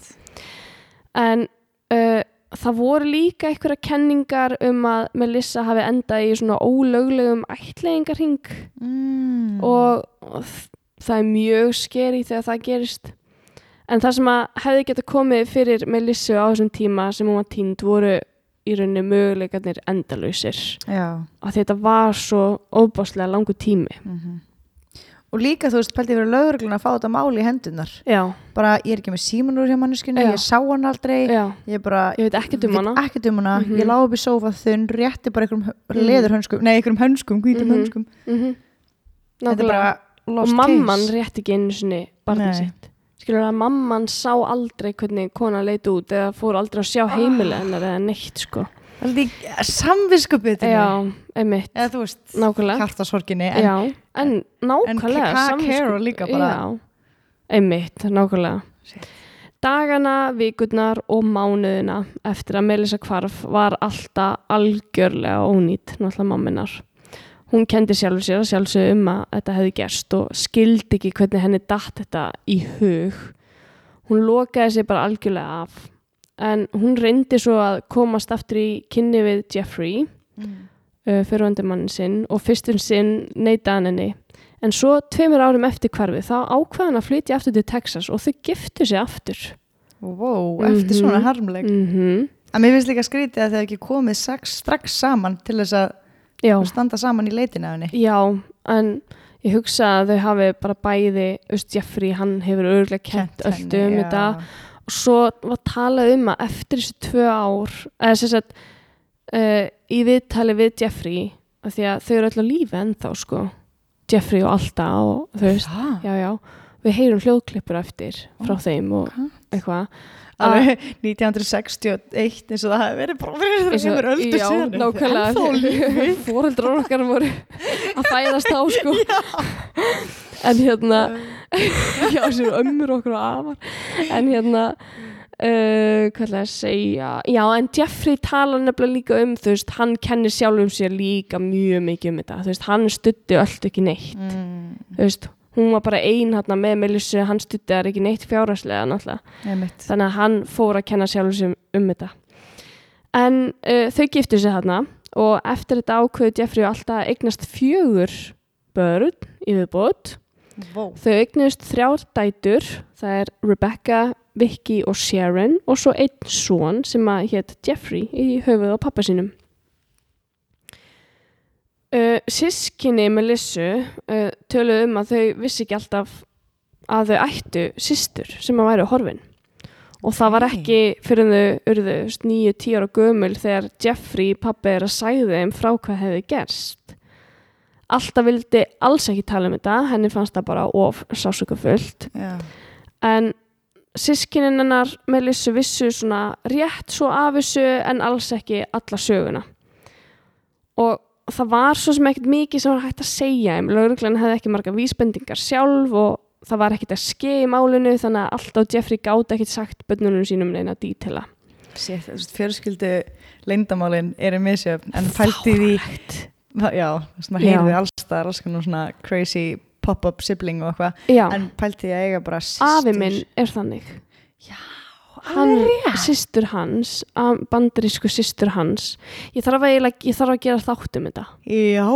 En uh, það voru líka einhverja kenningar um að Melissa hafi endað í svona ólöglegum ætleigingarhing mm. og, og það er mjög skeri þegar það gerist en það sem að hefði geta komið fyrir Melissu á þessum tíma sem hún var tínd voru í rauninni möguleikarnir endalausir. Já. Að þetta var svo óbáslega langu tími. Mhm. Og líka, þú veist, pælti fyrir lögreglun að fá þetta mál í hendunar já, bara, ég er ekki með símanur hjá manneskunni ég sá hann aldrei. Já, ég bara, ég veit ekki um hana. ekkert um hana. Mhm. ég lá upp í sófa þunn, rétti bara einhverjum Mhm. leðurhönskum, nei, einhverjum hönskum, hvítum Mhm. hönskum. Mm þetta er bara og lost mamman case. rétt ekki einu sinni barnið sitt skilur að mamman sá aldrei hvernig kona leit út eða fór aldrei að sjá heimilega hennar eða neitt sko. Samviskupið já, einmitt, eða þú veist, nákvæmlega. hjartasorginni en, já, en nákvæmlega En Ka- samvisku- Carol líka bara- já, einmitt, nákvæmlega. Shit. dagana, vikurnar og mánuðina eftir að Melissa kvarf var alltaf algjörlega ónýtt náttúrulega mamminar hún kendi sjálfur sér að sjálfsögðu um að þetta hefði gerst og skildi ekki hvernig henni datt þetta í hug. Hún lokaði sig bara algjörlega af. En hún reyndi svo að komast aftur í kynni við Jeffrey Mm. uh, fyrirvandi mann sinn og fyrstum sinn neitaði hann henni. En svo tveimur árum eftir hverfi þá ákveðan að flytja aftur til Texas og þau giftu sig aftur. Wow, eftir Mhm. svona harmleik. Mm að mér finnst líka skrítið að þau ekki komið sex, strax saman til þess að Já, standa saman í leitinu af henni. Já, en ég hugsa að þau hafi bara bæði, Öst Jeffrey, hann hefur örgulega kent öllu um já. þetta. Og svo var talað um að eftir þessu tvö ár eða sem sagt uh, í viðtali við Jeffrey af því að þau eru öll á lífi ennþá sko. Jeffrey og Alda og þau veist já, já, við heyrum hljóðklippur eftir frá þeim og ok. eitthvað 1961 eins og það hefði verið og- þreymur öldur já, síðan. Nákvæmlega fóreldrar okkar voru að fæðast á sko. En hérna já, sem ömmur okkur og afar. En hérna uh, hvað ætla ég að segja? Já, en Jeffrey talar nefnilega líka um þú veist, hann kennir sjálfum sér líka mjög mikið um þetta, þú veist, hann stutti öll ekki neitt, mm, þú veist hún var bara ein hérna með Melissu hann stutti þar ekki neitt fjárhagslega náttúrulega einmitt. þannig að hann fór að kenna sjálfum sér um þetta en uh, þau giftu sig þarna og eftir þetta ákveðu Jeffrey alltaf eignast fjögur börn í viðbót Vó. þau eignast þrjár dætur það er Rebecca, Vicky og Sharon og svo einn son sem að hétt Jeffrey í höfuð á pappa sínum uh, sískinni Melissu uh, töluðu um að þau vissi ekki alltaf að þau ættu systur sem að væri horfin. Og það var ekki fyrir þau urðu nýju, tíu ára gömul þegar Jeffrey pappi er að sæði þeim frá hvað hefði gerst. Alltaf vildi alls ekki tala um þetta henni fannst það bara of sásökufullt. Já. en sískinin hennar Melissu vissu svona rétt svo af þessu en alls ekki alla söguna. Og það var svo sem ekkert mikið sem var hægt að segja um. Lauruglan hefði ekki marga vísbendingar sjálf og það var ekkert að skeið í málinu þannig að alltaf Jeffrey gátt ekkert sagt bönnunum sínum neina dítela Sér, þú veist, fjörskildu leyndamálin eru misjöfn en pælti því já, þú veist, maður heyrði allstað raskan og svona crazy pop-up sibling og eitthvað en pælti því að eiga bara systur. Afi minn er þannig. Já, hann, systur hans bandarísku systur hans. Ég þarf að, ég þarf að gera þátt um þetta. Já,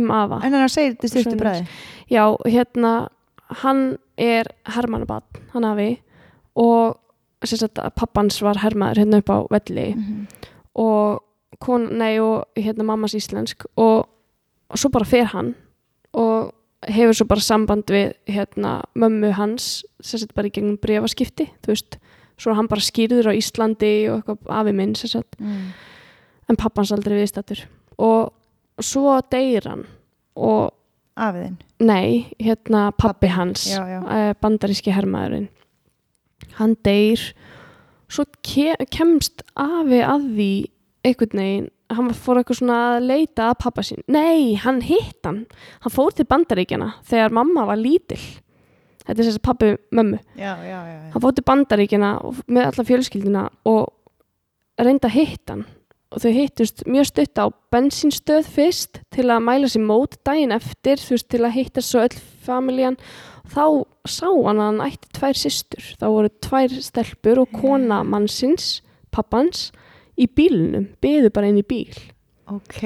um afa. En hann segir þetta Svoleiðis. bræði Já, hérna, hann er hermannabann, hann hafi og sagt pappans var hermaður hérna upp á velli. Mhm. og kon, nei og hérna mammas íslensk. Og, og svo bara fer hann og hefur svo bara samband við hérna mömmu hans sem sagt bara í gegnum brefaskipti þú veist, svo er hann bara skýrður á Íslandi og eitthvað afi minn mm. en pappans aldrei viðstattur og svo deyr hann og Afiðinn Nei, hérna pappi hans Já, já. eh, bandaríski hermaðurinn. Hann deyr. Svo ke kemst afi að því einhvern veginn hann fór eitthvað svona að leita að pappa sín. Nei, hann hitt hann. Hann fór til bandaríkjana þegar mamma var lítil þetta er þess að pappi mömmu Já, já, já, hann bandaríkjana og- með alla fjölskyldina og reynda að hitta hann og þau hittust mjög stutt á bensinstöð fyrst til að mæla sér mót daginn eftir, þú veist, til að hitta svo öll familjan. Þá sá hann að hann ætti tvær systur. Það voru tvær stelpur og kona mannsins, pappans, í bílnum, byðu bara inn í bíl. Ok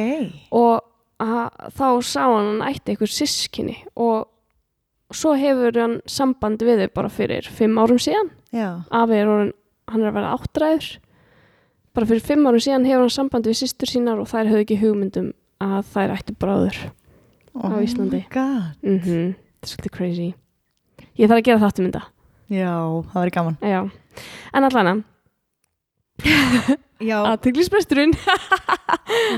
Og að, þá sá hann að hann ætti einhver sískinni og svo hefur hann samband við þau bara fyrir fimm árum síðan afi er orðin, hann er að vera áttræður bara fyrir fimm árum síðan hefur hann samband við systur sínar og þær höfðu ekki hugmyndum að þær ættu bráður oh Íslandi. my god. mm þetta er svolítið crazy ég þarf að gera þáttum þetta Já, það verður gaman já. en allan Já, aðteglisbresturinn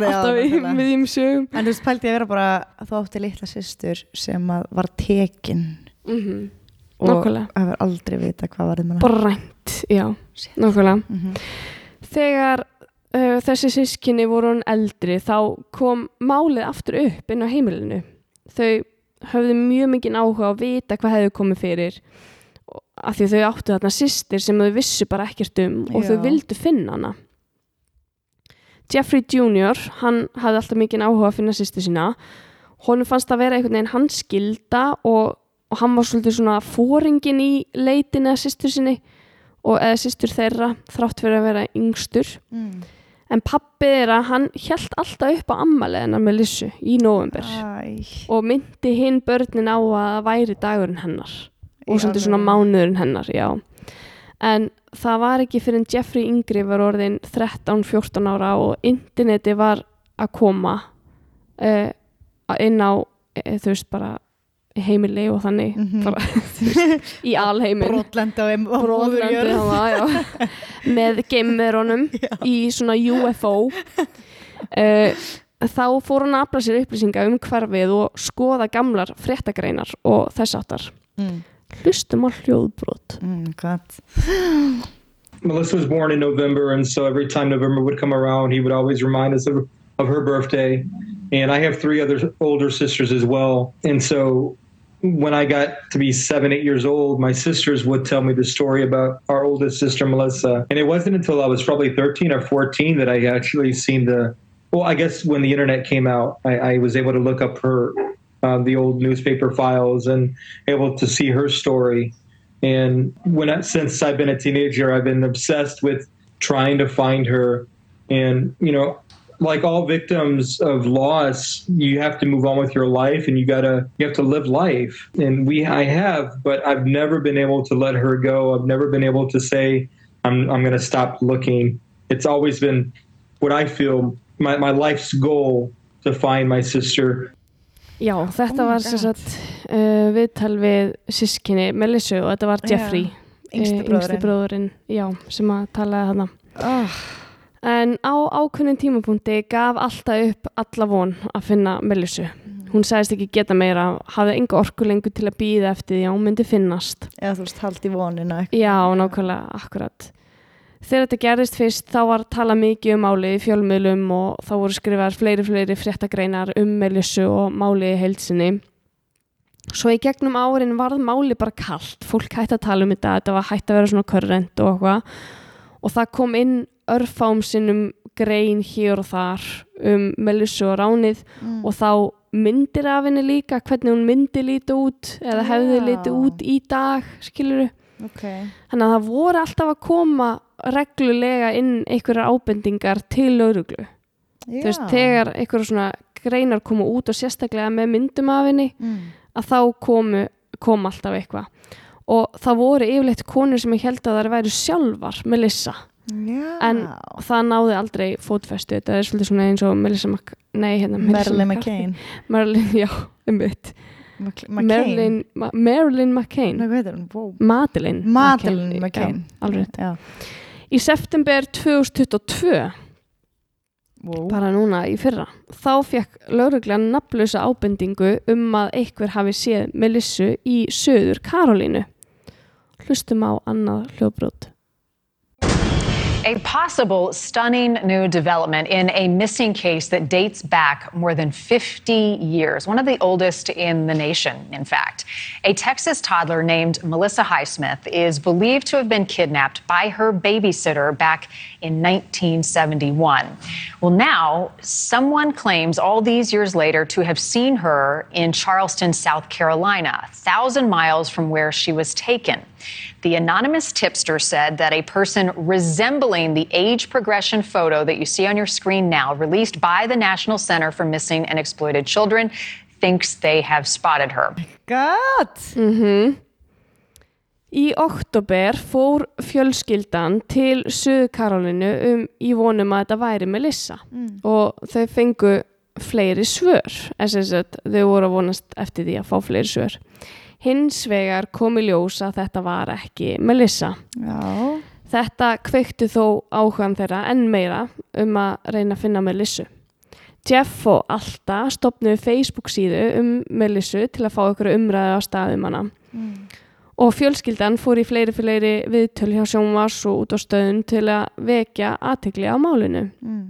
alltaf í miðjum sögum. En þú veist, pælti ég að vera bara þú átti litla systur sem var tekin. Mm -hmm. og hefur aldrei vita hvað var þeim brænt, já, nákvæmlega. Mm -hmm. þegar uh, þessi sískinni voru hann eldri þá kom málið aftur upp inn á heimilinu. Þau höfðu mjög mikið áhuga að vita hvað hefði komið fyrir af því þau áttu þarna systir sem þau vissu bara ekkert um og þau Já. vildu finna hana Jeffrey Jr. hann hafði alltaf mikið áhuga að finna systir sína honum fannst það vera einhvern veginn hans skilda og, og hann var svolítið svona fóringin í leitin eða systur sinni og eða systur þeirra þrátt fyrir að vera yngstur mm. en pappi er að hann held alltaf upp á ammalið hennar með Lissu í november Æ, og myndi hinn börnin á að væri dagurinn hennar og svolítið svona mánuðurinn hennar, já. En það var ekki fyrir en Jeffrey yngri var orðin 13-14 ára og interneti var að koma uh, inn á uh, þú veist bara heimili og þannig Mhm. bara, þú veist, í alheimin já, með geimverunum í svona UFO uh, þá fór hann að afla sér upplýsinga um hverfið og skoða gamlar fréttagreinar og þess áttar Mm, hlustum á hljóðbrot mm, gott. Melissa was born in November, and so every time November would come around, he would always remind us of, of her birthday. And I have three other older sisters as well. And so when I got to be seven, eight years old, my sisters would tell me the story about our oldest sister, Melissa. And it wasn't until I was probably 13 or 14 that I actually seen the, well, I guess when the internet came out, I, I was able to look up her, uh, the old newspaper files and able to see her story. And when I, since I've been a teenager, I've been obsessed with trying to find her. And you know, like all victims of loss, you have to move on with your life, and you gotta you have to live life. And we, I have, but I've never been able to let her go. I've never been able to say I'm I'm gonna stop looking. It's always been what I feel my my life's goal to find my sister Já, þetta Oh var sagt uh, viðtal við sískinni Melissu og þetta var Jeffrey yngsti eh, bróðirinn. bróðurinn, já, sem að talaði þarna Oh, En á ákveðin tímapunkti gaf alltaf upp alla von að finna Melissu. Hún sagðist ekki geta meira, hafði enga orku lengur til að býða eftir því að hún myndi finnast. eða þú veist, haldi vonina. Já, nákvæmlega, akkurat. Þegar þetta gerðist fyrst, þá var talað mikið um málið í fjölmiðlum og þá voru skrifaðar fleiri, fleiri fréttagreinar um Melissu og málið í heilsinni. Svo í gegnum árin varð málið bara kallt. Fólk hætti að tala um þetta, þetta var hætti að vera svona körrent og eitthvað. Og það kom inn örfám sinnum grein hér og þar um Melissu og ránið Mm. og þá myndir af henni líka, hvernig hún myndi líti út eða hefði Já. líti út í dag, skiluru. Ok. Þannig að það voru alltaf að koma reglulega inn einhverjar ábendingar til lauruglu. Þú veist, þegar einhverjar svona greinar koma út og sérstaklega með myndum af henni, Mm. að þá komu, kom alltaf eitthvað. Og það voru yfirleitt konur sem ég held að það væri sjálfar Melissa, Já. en það náði aldrei fótfestu. Þetta er svolítið svona eins og Melissa Mc... Nei, hérna, Marilyn. McCain. Marilyn, já, um mitt. Marilyn, Ma Marilyn McCain. Madeleine McCain. Alveg. Í september 2022 Wow. bara núna í fyrra þá fekk lauruglan nafnlösa ábendingu um að einhver hafi séð Melissu í söður Karolínu hlustum á annað hljóðbrót A possible stunning new development in a missing case that dates back more than 50 years, one of the oldest in the nation, in fact. A Texas toddler named Melissa Highsmith is believed to have been kidnapped by her babysitter back in 1971. Well, now someone claims all these years later to have seen her in Charleston, South Carolina, a thousand miles from where she was taken. The anonymous tipster said that a person resembling the age progression photo that you see on your screen now, released by the National Center for Missing and Exploited Children, thinks they have spotted her. God. Mhm. Í oktober fór fjölskyldan til söður Karolínu um, í vonum að þetta væri Melissa og þau fengu fleiri svör SST, þau voru að vonast eftir því að fá fleiri svör hins vegar kom í ljós að þetta var ekki Melissa Já. Þetta kveiktu þó áhugan þeirra enn meira um að reyna að finna Melissu. Jeff og Alta stopnuðu Facebook síðu um Melissu til að fá ykkur umræðu á staðum hana. Og fjölskyldan fór í fleiri fleiri viðtöl hjá sjónvars og út á stöðun til að vekja aðtegli á málinu. Mm.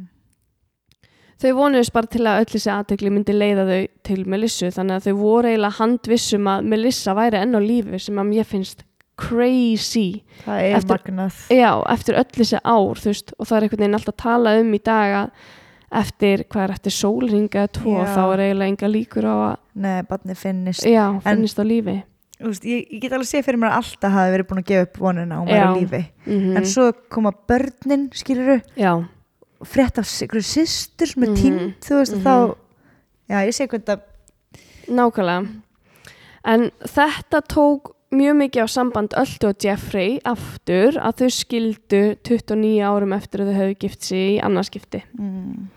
Þau vonuðist bara til að öll þessi aðtegli myndi leiða þau til Melissu þannig að þau voru eiginlega handvissum að Melissa væri enn á lífi sem að mér finnst crazy. Það er Eftir- magnað. Já, eftir öll þessi ár, þú veist, og það er einhvern veginn alltaf að tala um í dag að eftir, hvað er eftir sólringa eða tvo, þá er eiginlega enga líkur á að, Nei, barnið finnist. já, finnist á lífi. Þú Veist, ég, ég get alveg séð fyrir mér að alltaf hafi verið búin að gefa upp vonuna og maður Já. á lífi. Mm En svo koma börnin, skiluru, Já, frétt af ykkur systur sem er Mhm. týnd þú veist Mhm. þá já ég sé hvernig það Nákvæmlega. En þetta tók mjög mikið á samband Öldu og Jeffrey aftur að þau skildu 29 árum eftir að þau höfðu gift sig í annarskipti. mm.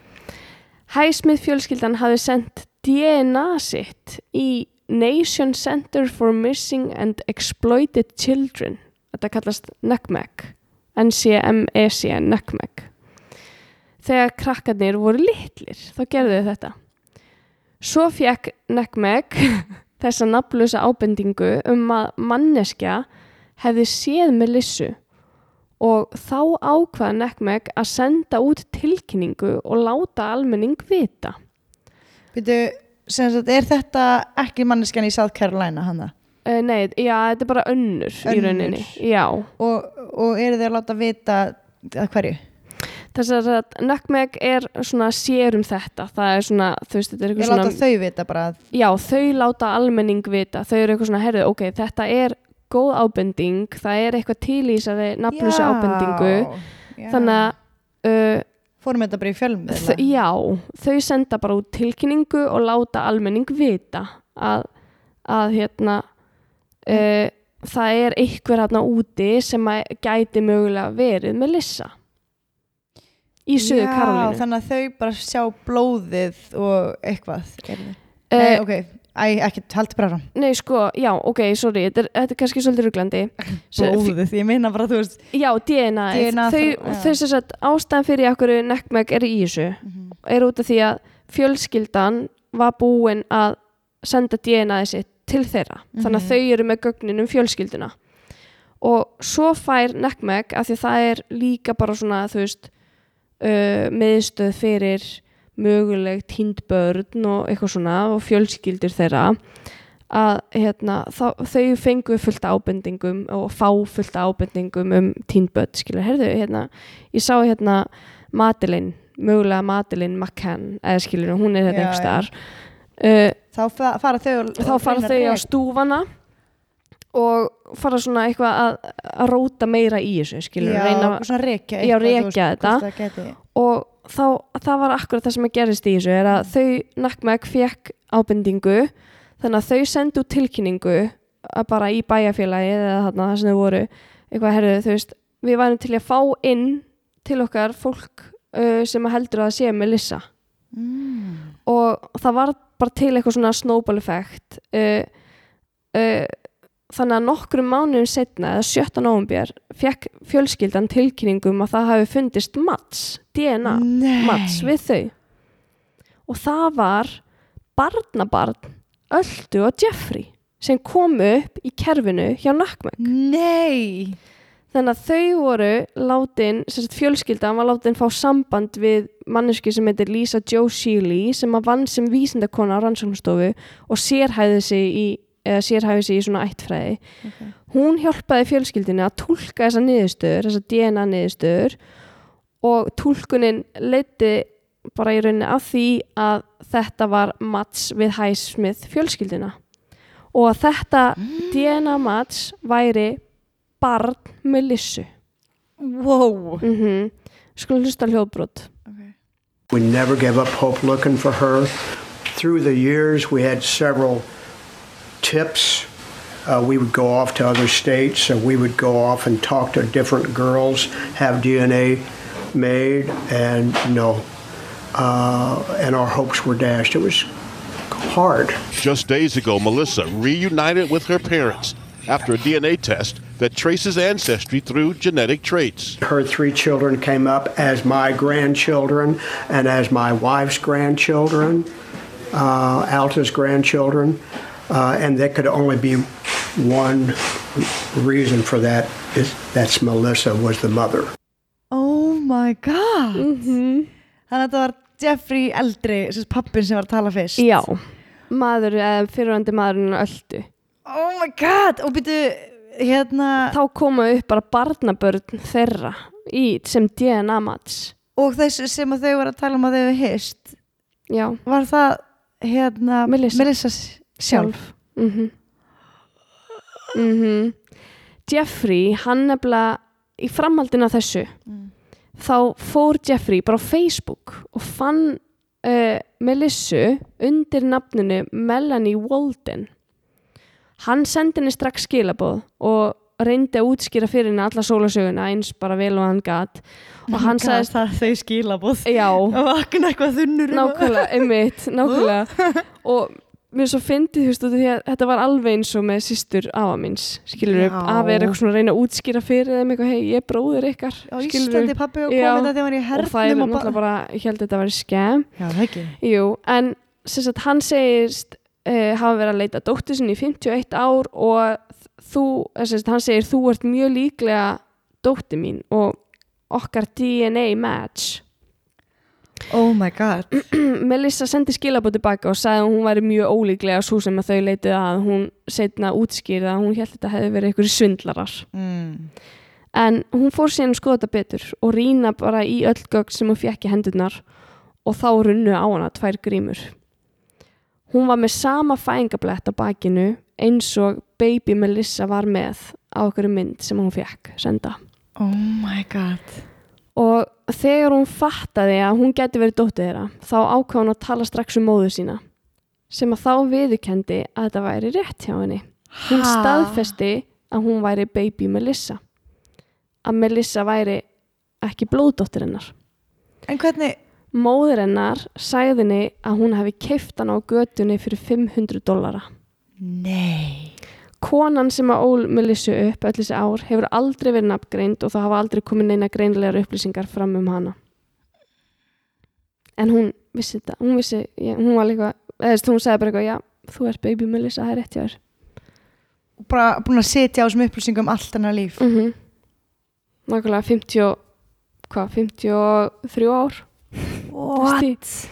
Highsmith fjölskyldan hafði sendt DNA sitt í Nation Center for Missing and Exploited Children. Þetta kallast. NCMEC, NCMEC. Þegar krakkarnir voru litlir, þá gerðu þau þetta. Svo fekk NCMEC þessa nafnlösa ábendingu um að manneskja hefði séð með lissu og þá ákvaða NCMEC að senda út tilkynningu og láta almenning vita. Sagt, er þetta ekki manneskjan í South Carolina hana? Uh, nei, já, þetta er bara önnur, í Önnur. rauninni. Já, Og, og eru þeir að láta vita að hverju? Þess að NCMEC er svona sér um þetta. Það er svona, þú veist, þetta er Ég eitthvað svona... láta þau vita bara að Já, þau láta almenning vita. Þau eru eitthvað svona, herðu, ok, þetta er góð ábending, það er eitthvað til í þessari nafnlösu Já, ábendingu. já. Þannig að... Uh, Fórum þetta bara í fjölmiðla Þau, já, þau senda bara út tilkynningu og láta almenning vita að, að hérna uh, það er einhver hérna úti sem að gæti mögulega verið með lissa í söðu Karolínu þannig að þau bara sjá blóðið og eitthvað uh, Nei, ok, Æ, ekki, haldi bara fram Nei, sko, já, ok, sorry þetta er, þetta er kannski svolítið ruglandi Blóðið, ég meina bara, þú veist Já, DNA, DNA þau, já. þau sem sagt ástæðan fyrir okkur nekkmæk er í þessu. Er út af því að fjölskyldan var búin að senda DNA-ið sitt til þeirra. Þannig að þau eru með gögnin um fjölskylduna. Og svo fær nekkmæk af því að það er líka bara svona þú veist uh, miðstöð fyrir möguleg tínd börn og eitthvað svona og fjölskyldur þeirra að hérna, þá, þau fengu fullt ábendingum og fá fullt ábendingum um tínd börn skilur, herðu, hérna ég sá hérna Madeleine mögulega Madeleine McCann eða skilur, hún er hérna einhvers staðar. Uh, Þá fa- fara þau þá fara þau á stúfana og fara svona eitthvað að, að róta meira í þessu skilur, Já, reyna svona rekja Já, veist, þetta. og þá, það var akkurat það sem að gerist í þessu er að þau nakkmæk fekk ábendingu þannig að þau sendu tilkynningu að bara í bæjarfélagi eða þarna það sem þau voru eitthvað herðu þú veist við værum til að fá inn til okkar fólk uh, sem að heldur að sé með lissa Mm. og það var bara til eitthvað svona snowball effect uh, uh, þannig að nokkrum mánuðum setna eða 17. november fekk fjölskyldan tilkynningum að það hafi fundist mats, DNA Nei. mats við þau og það var barnabarn Öldu og Jeffrey sem kom upp í kerfinu hjá Nakmek Nei þannig að þau voru látin, fjölskyldan var látin fá samband við manneski sem heitir Lisa Joe Shealy sem að vann sem vísindakona á rannsóknastofu og sérhæði sig í eða sérhæfi sig í svona ættfræði. Okay. hún hjálpaði fjölskyldinu að tólka þessa niðurstöður, þessa DNA niðurstöður og tólkunin leiti bara í rauninni af því að þetta var mats við Highsmith fjölskyldina og að þetta DNA mats væri barn með lissu. Wow. Mm skulum hlusta hljóðbrot. Okay. We never gave up hope looking for her. Through the years, we had several tips. Uh, we would go off to other states, so we would go off and talk to different girls, have DNA made, and no. Uh, and our hopes were dashed. It was hard. Just days ago, Melissa reunited with her parents after a DNA test that traces ancestry through genetic traits. Her three children came up as my grandchildren and as my wife's grandchildren, uh, Alta's grandchildren, uh, and there could only be one reason for that is that's Melissa was the mother. Oh my god. Mm Þannig að þetta var Jeffrey eldri sem pappin sem var að tala fyrst. Já, maður, eða fyrirvændi maðurinn Öldu. Oh my god. Og byrju, hérna þá koma upp bara barnabörn þeirra í, sem DNA mats. Og þessu sem að þau var að tala um að þau hefur hist. Já, Var það hérna Melissa. s- sjálf. Mhm mhm Jeffrey, hann nefnilega í framhaldinu af þessu þá fór Jeffrey bara á Facebook og fann uh, Melissu undir nafninu Melanie Walden. Hann sendi henni strax skilabóð og reyndi að útskýra fyrir henni alla sólasöguna eins bara vel og hann gat. Og hann sagðist það þau skilabóð já, og vakna eitthvað þunnur um nákvæmlega, einmitt, nákvæmlega. Og mér svo fyndið þú veist út af því að þetta var alveg eins og með systur afa minns, skilur upp, Já. afi er eitthvað svona að reyna að útskýra fyrir þeim eitthvað, hei, ég er bróðir ykkar á skilurðu. Íslandi pappi og Já. komið þetta þegar hann var í og það er hernum og náttúrulega bara, ég held að þetta væri skemm Já, það ekki Jú, en sem sagt, hann segist uh, hafa verið að leita dóttur sinni í 51 ár og þú, eh, sem sagt, hann segir þú ert mjög líklega dóttir mín og okkar DNA match Oh my god. Melissa sendi skilabóð tilbaka og sagði að hún væri mjög ólíklega svo sem að þau leitið að. Hún setna útskýrði að hún held að þetta hefði verið einhverju svindlarar. Mm. en hún fór síðan að skoða þetta betur og rýna bara í öll gögn sem hún fekk í hendurnar og þá runnu á hana tvær grímur. Hún var með sama fæðingablett á bakinu eins og baby Melissa var með á okkur mynd sem hún fekk senda. Oh my god og þegar hún fattaði að hún geti verið dóttið þeirra þá ákvað hún að tala strax um móðu sína sem að þá viðurkendi að þetta væri rétt hjá henni. Hún Ha? staðfesti að hún væri baby Melissa að Melissa væri ekki blóðdóttir hennar. En hvernig móður hennar sagði henni að hún hefði keift hann á götunni fyrir 500 dollara. Nei konan sem að ól Melissu upp öll þessi ár hefur aldrei verið nafngreind og það hafa aldrei komið neina greinlegar upplýsingar fram um hana. En hún vissi þetta hún vissi, ég, hún var líka eða þú sagði bara eitthvað, já, þú ert baby Melissa það er rétt hjá þér. Bara búin að setja á þessum upplýsingum allt hennar líf. Mm -hmm. nákvæmlega 50 og- hvað, 53 ár. What?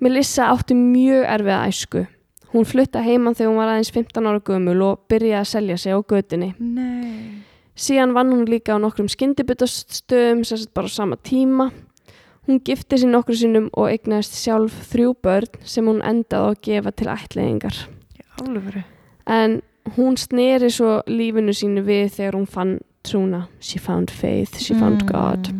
Melissa átti mjög erfiða æsku hún flutta heiman þegar hún var aðeins 15 ára gömul og byrjaði að selja sig á götunni Nei Síðan vann hún líka á nokkrum skyndibuttastöðum sem sagt bara á sama tíma. Hún gifti sér nokkru sinnum og eignaðist sjálf þrjú börn sem hún endaði að gefa til ættleiðingar. Álfuru En hún sneri svo lífinu sínu við þegar hún fann trúna. She found faith, she found God.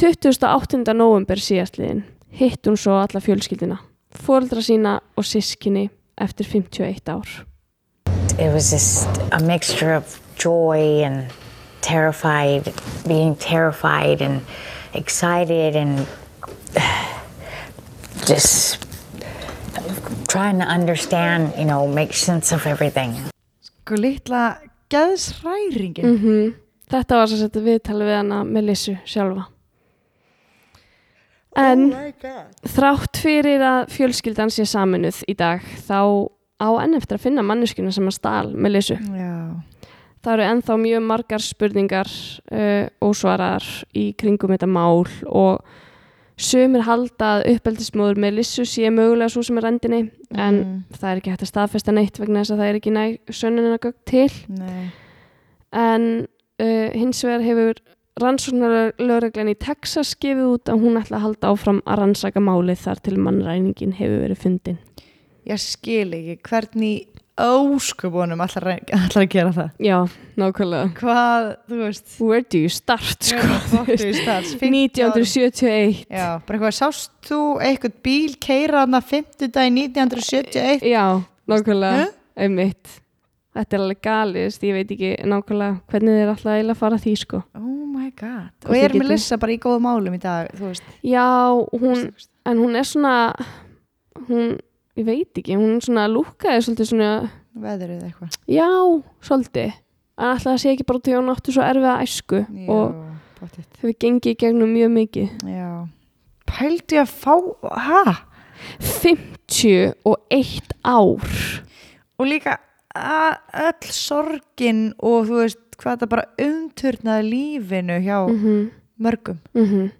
28. november síðastliðin hitt hún svo alla fjölskyldina, fóreldra sína og sískinni eftir 51 ár. it was just a mixture of joy and terrified, being terrified and excited and just trying to understand, you know, make sense of everything. Sko litla geðsræringin Mm Þetta var svo setja viðtali við hana Melissu sjálfa. En þrátt fyrir að fjölskyldan sé saminuð í dag þá á enn eftir að finna manneskuna sem að stál Melissu. Já. Það eru ennþá mjög margar spurningar uh, ósvarar í kringum þetta mál og sumir halda að uppeldismóður Melissu sé mögulega svo sem er endinni en það er ekki hægt að staðfesta neitt vegna þess að það er ekki næg sönnunina gögn til. Nei. En uh, hins vegar hefur rannsóknarlögreglan í Texas gefið út að hún ætla að halda áfram að rannsaka málið þar til mannræningin hefur verið fundin. Ég skil ekki hvernig óskupunum allar, allar að gera það Já, nákvæmlega. Hvað, þú veist Where do you start, sko? What do you start? 50 ára- 1971. Já, bara eitthvað, sást þú eitthvað bíl keira þarna 50 dag 1971 Já, nákvæmlega, einmitt. Þetta er alveg galið, ég veit ekki nákvæmlega hvernig þeir alltaf eiginlega fara að því, sko. Oh my god Og við er getum- Melissa bara í góðum málum í dag, þú veist Já, hún, en hún er svona, hún, ég veit ekki, hún svona lúkaði svolítið svona Veðrið eitthvað Já, svolítið. En alltaf það sé ekki bara til að hún áttu svo erfiða æsku og pottitt. hefur gengið í gegnum mjög mikið. Já Pældi að fá, ha? 51 ár. Og líka öll sorgin og þú veist hvað það bara umturnaði lífinu hjá Mm mörgum -hmm.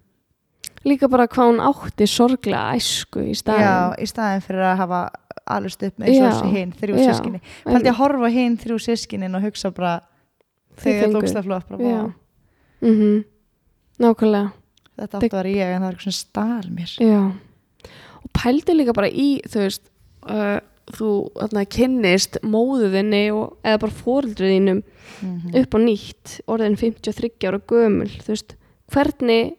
Líka bara hvað hún átti sorglega æsku í Já, staðin. í staðin fyrir að hafa alveg upp með Já, og hinn, þrjú já, sískinni Pældi að horfa hinn þrjú sískinin og hugsa bara þegar fengu- tókst það flott bara, Já. Mm Nákvæmlega. þetta áttu að vera ég en það var eitthvað svona stál mér Já. Og pældi líka bara í, þú veist, uh, þú þarna, kynnist móðuðinni og, eða bara fóreldriðinum Mhm. upp á nýtt, orðin 53 ára gömul, veist, hvernig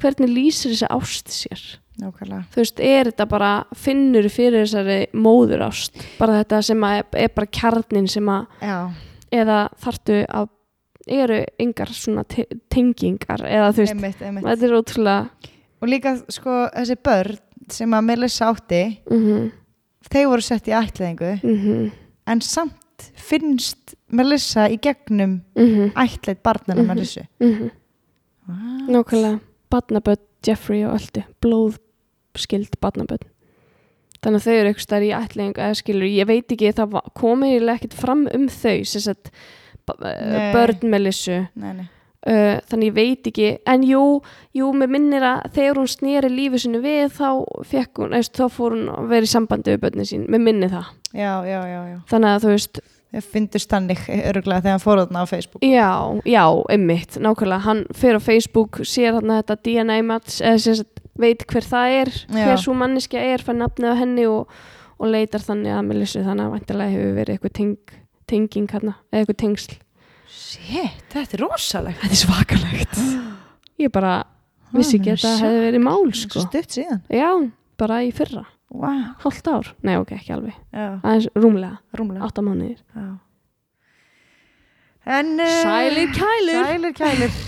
hvernig lýsir þessi ást sér? Nákvæmlega. Þú veist, er þetta bara finnur fyrir þessari móður ást bara þetta sem að er, bara kjarnin sem að já, eða þartu að eru yngar svona te tengingar eða þú veist, einmitt, einmitt. þetta er ótrúlega og líka sko þessi börn sem að Melissa átti mhm, þau voru sett í ætliðingu mhm, en samt finnst Melissa í gegnum mhm, ætlið barnana Mhm. Melissu mhm. Nákvæmlega, badnabödd Jeffrey og öllu, blóðskild badnabödd þannig að þau eru eitthvað stær í ætling eða skilur, ég veit ekki, það va- kom eiginlega ekkert fram um þau sem sagt börn Melissu nei, nei. Uh, þannig ég veit ekki. En jú, jú, mér minnir að þegar hún sneri lífi sinu við þá fekk hún, eða, þá fór hún að vera í sambandi við börnin sín, mér minni það. Já, já, já, þannig að þú veist, þau fyndust þannig öruglega þegar hann fór þarna á Facebook. Já, já, einmitt nákvæmlega, hann fer á Facebook sér hann þetta DNA match eða sagt, veit hver það er, hver svo manneskja er fær nafnið á henni og, og leitar þannig að Melissu, þannig að vantilega hefur verið eitthvað teng, tenging hérna, eða eitthvað tengsl Shit, þetta er rosalegt. Þetta er svakalegt. Ég bara vissi ekki að það hefði verið mál sko. stutt síðan. Já, bara í fyrra, wow. hálft ár. Nei, ok, ekki alveg, aðeins rúmlega. Rúmlega. Átta mánuðir. Já. en uh, Sælir kælir. Sælir kælir.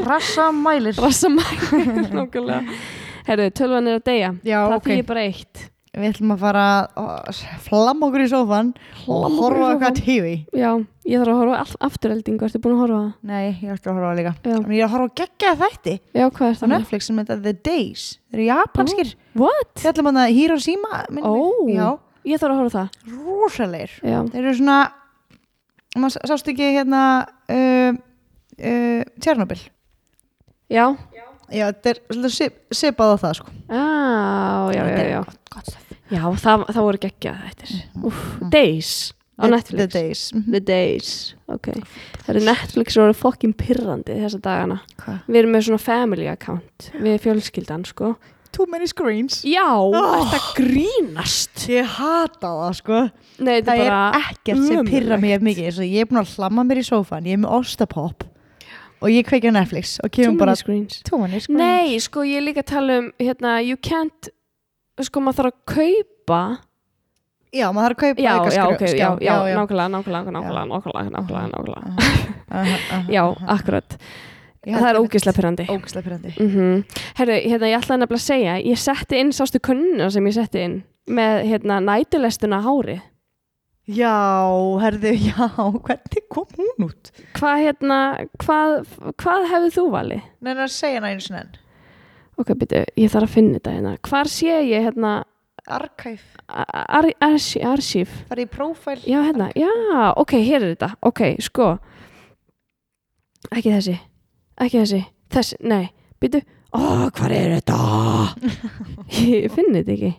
Rassa mælir. Rassamælir, nákvæmlega. Herðu, tölvan er að deyja. Já, Það ok. þýðir bara eitt við ætlum að fara að flamma okkur í sófan og okkur horfa á sófann. eitthvað tífi Já, ég þarf að horfa á afturheldingu Ertu búin að horfa á það? nei, ég ætla að horfa á líka. En ég er að horfa á geggja þætti. Já, hvað er á það? Netflix sem þetta The Days. Þeir eru japanskir. What? Við ætlum að Hiroshima oh. Já, ég þarf að horfa á það. Rosalegir Þeir eru svona maður sást ekki hérna uh, uh, Tjernobyl? Já, Já, þetta er svolítið sip- svipað á það sko. Á, já, já, já. stuff. Já, það, það voru geggja þetta Úf, Days á Netflix. The Days Mhm. The Days, ok. Það eru Netflix og eru fokkin pirrandi þessa dagana. Hvað? Við erum með svona family account við fjölskyldan, sko. Too many screens. Já, Oh. þetta grínast? Ég hata það sko. Nei, Það er er ekkert sem pyrra mig ef mikið Ég er búin að hlamma mér í sófan Ég er með Ostapop Og ég kveiki á Netflix Og kemur bara Too many screens. Nei, sko, ég er líka að tala um hérna, you can't sko, maður þarf að kaupa Já, maður þarf að kaupa Já, já, ok, já, skjá. já, nákvæmlega, nákvæmlega, nákvæmlega, nákvæmlega, nákvæmlega, nákvæmlega. Já, akkurat. Það er ógislega pyrrandi Ógeðslega pyrrandi mm Herru, hérna, ég ætlaði nefnilega að segja ég setti inn, sástu könnuna sem ég setti inn með, hérna, nætulestuna hári Já, herðu, já Hvernig kom hún út? Hvað, hérna, hvað hvað hefðu þú valið? Nei, að segja hana einu sinni enn. Ok, byrju, ég þarf að finna þetta hérna. Hvar sé ég, hérna, Archive. Ar- arsi- arsíf Farið í profile Já, hérna, já, ok, hér er þetta. Ok, sko. Ekki þessi, ekki þessi Þessi, nei, byrju Ó, hvar er þetta? ég finn þetta ekki.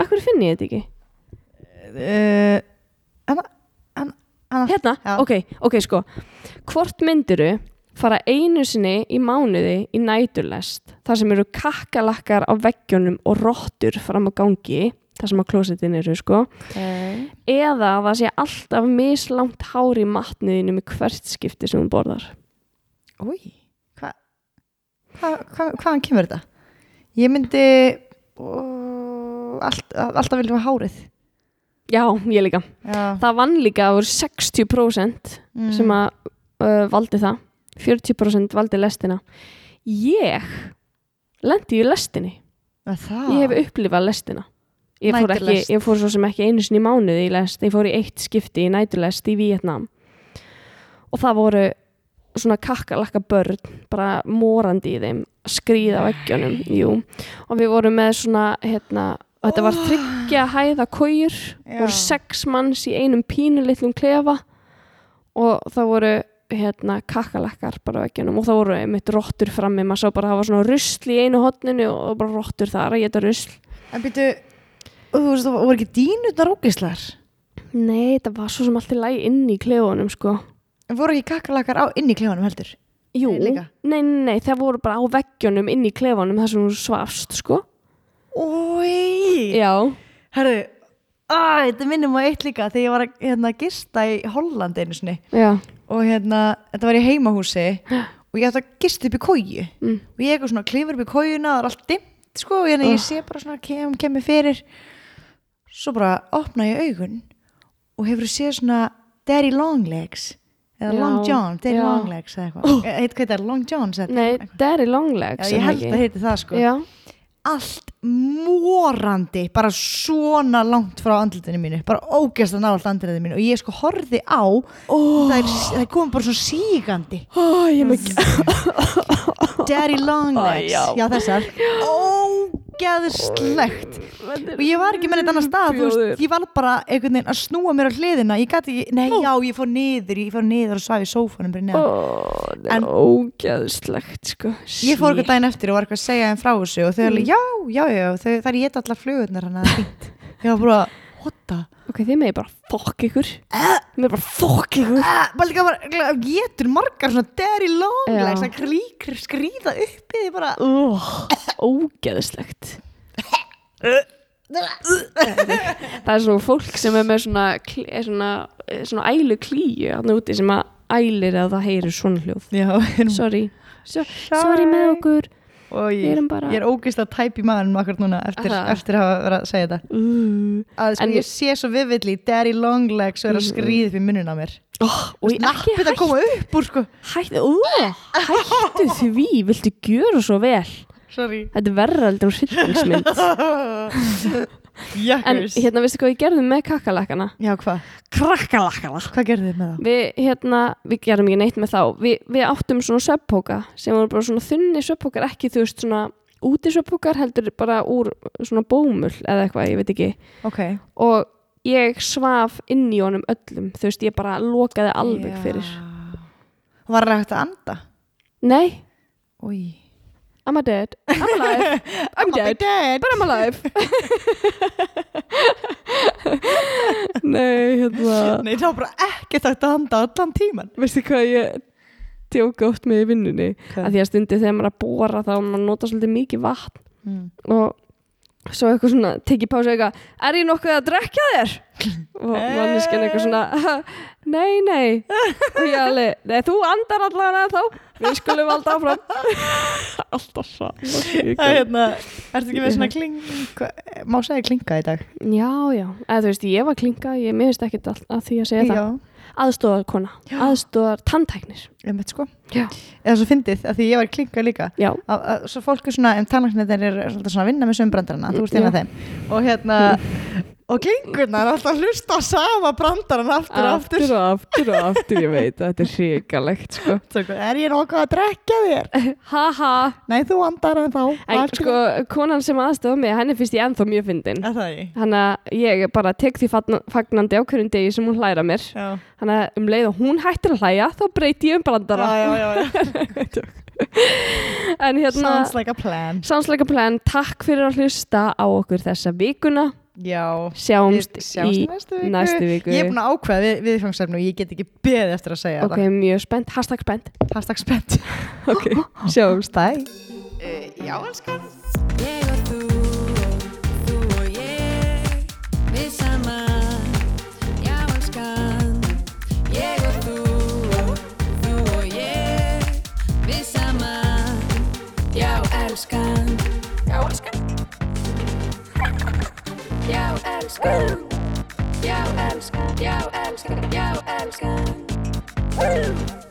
Akkur finn ég þetta ekki? uh, Anna, Anna, Anna Hérna, Já. ok, ok, sko Hvort myndiru fara einu sinni í mánuði í næturlest þar sem eru kakkalakkar á veggjónum og rottur fram á gangi þar sem á klósetin eru, sko okay. eða að það sé alltaf mislangt hár í matniðinu með hvert skipti sem hún borðar Új, hvað hva, hva, hvaðan kemur þetta? Ég myndi uh, allt, alltaf viljum hafa hárið Já, ég líka. Já, Það vann líka að voru 60% Mm. sem að uh, valdi það. 40% valdi lestina. Ég lendi í lestinni. það Ég hef upplifað lestina. Ég fór, ekki, ég fór svo sem ekki einu sinni mánuði í lest. Ég fór í eitt skipti í næturlest í Vietnam. Og það voru svona kakkalakka börn, bara morandi í þeim, skrýða veggjónum, jú. Og við vorum með svona, hérna, og þetta var þryggja hæða Já. voru sex manns í einum pínu litlum klefa og það voru hérna kakkalakkar bara á veggjónum og það voru einmitt rottur frammi, maður sá bara að það var svona rusl í einu hotninu og bara rottur þar að geta rusl. En byrju, þú veist, það voru ekki dýnutnar ógislar Nei, það var svo sem allt í lagi inn í klefunum, sko. En voru ekki kakkalakar á inn í klefanum heldur Jú, Nei, nei, nei, það voru bara á veggjunum inn í klefunum þar sem þú svafst, sko. Ói Já. Herðu, að, þetta minnum á eitt líka þegar ég var að hérna, gista í Hollandi einu sinni Já. og hérna, þetta var í heimahúsi og ég ætti að gista upp í kóju Mm. og ég eitthvað svona klifur upp í kójuna það er allt dimmt sko og Oh. ég sé bara svona kem, kemur fyrir svo bara opna ég augun og hefur séð svona Daddy Longlegs eða Já, Long John, Daddy já. Longlegs eða eitthvað, heit hvað þetta er, Long John eða Nei, eitthvað. Daddy Longlegs Já, ég held að heiti það sko Já, allt morandi bara svona langt frá andlutinu mínu bara ógæst að ná allt andlutinu mínu. Og ég sko horfði á það, er, það komið bara svona sígandi. Ó, ég Daddy Longlegs já. já þessar. Ógæðslegt og ég var ekki með neitt annar stað veist, ég var bara einhvern veginn að snúa mér á hliðina. Ég gæti nei já ég fór niður. Ég fór niður og svaf í sófanum það er En- ógeðslegt sko. Ég fór eitthvað daginn eftir og var eitthvað að segja þeim frá þessu og þau Mm. alveg, já, já, já, þau, það er ég allar flugurnar hann að fínt. Ég var bara, what the? Ok, þið megið bara fokk ykkur. Þið megið bara fokk ykkur. Ah, bara líka bara getur margar svona daddy longlegs Já. að klíkur skrýða upp í því bara. Ó, ógeðslegt. Það er svona fólk sem er með svona, er svona, er svona ælu klíu hann úti sem að ælir að það heyrir svona hljóð. Já, Sorry. So, Sorry með okkur og ég, bara- ég er ógist að tæp í maðurinn akkur núna eftir, eftir að hafa verið að segja þetta. Uh, að sko, En- ég sé svo viðvillig daddy longlegs og er að skrýða upp í mununa á mér. Oh, Og ég ekki nappið að koma upp úr sko. hættu uh, Hættu því, viltu gjöra svo vel? Sorry. Þetta er verra heldur úr sýrtingsmynd En hérna, veistu hvað við gerðum með kakalakkana? já, hvað? Krakkalakkana hvað gerðu þið með það? Við, hérna, við gerum ekki neitt með þá við, við áttum svona söppóka sem voru bara svona þunni söppókar ekki þú veist svona úti söppókar heldur bara úr svona bómull eða eitthvað, ég veit ekki ok og ég svaf inn í honum öllum þú veist, ég bara lokaði alveg Já. fyrir var það hægt að anda? Nei, Új. I'm a dead I'm alive, I'm dead. dead but I'm alive. Nei, hérna. Nei, það var bara ekki hægt að anda allan tíman veistu hvað ég djóka oft með í vinnunni? Hvað? að því að stundi þegar maður er að bóra þá maður nota svolítið mikið vatn. Mm. og svo eitthvað svona tekið pásu eitthvað, er ég nokkuð að drekja þér? og manneskjan eitthvað svona nei, nei. Og ég alveg, þú andar allavega þá við skulum alltaf áfram. Alltaf Það er sann hérna, ertu ekki með svona klinga, má segja klinga í dag? já, já, eða þú veist, ég var klinga ég ekkert all- að því að segja það. Aðstóðar kona, aðstóðar tantæknir ég veit sko. Já, Eða svo fyndið, að því ég var klinga líka. já, Að, að, svo fólk er svona, en tannlæknir er svona að vinna með sömbrandarana, þú af Já. þeim. Og hérna, og klingurnar er alltaf að hlusta á sama brandaran aftur og aftur. aftur og aftur og aftur ég veit, þetta er hrikalegt sko er ég nokkuð að drekja þér? haha Nei, þú andar en þá. En í sko, konan sem aðstofa mig, henni finnst ég ennþá mjög fyndin. Þannig að ég bara tek því fagna- fagnandi á hverjum degi sem hún hlæra mér. Þannig að um leið og hún hættir að hlæja, þá breyti ég um brandara. Já, já. En hérna, Sounds like a plan. sounds like a plan. Takk fyrir að hlusta á okkur þessa vikuna. Já. Sjáumst, sjáumst í næstu viku. næstu viku. Ég er búin að ákveða við, viðfangsefni og ég get ekki beðið eftir að segja Ok, mjög spennt. Hashtag spennt. Hashtag spennt. Ok, sjáumst. Bye. Já, elskan Ég og þú þú og ég Við saman elskan. Já, elskan. Já, elskan. Já, elskan. Já, elskan. Já, elskan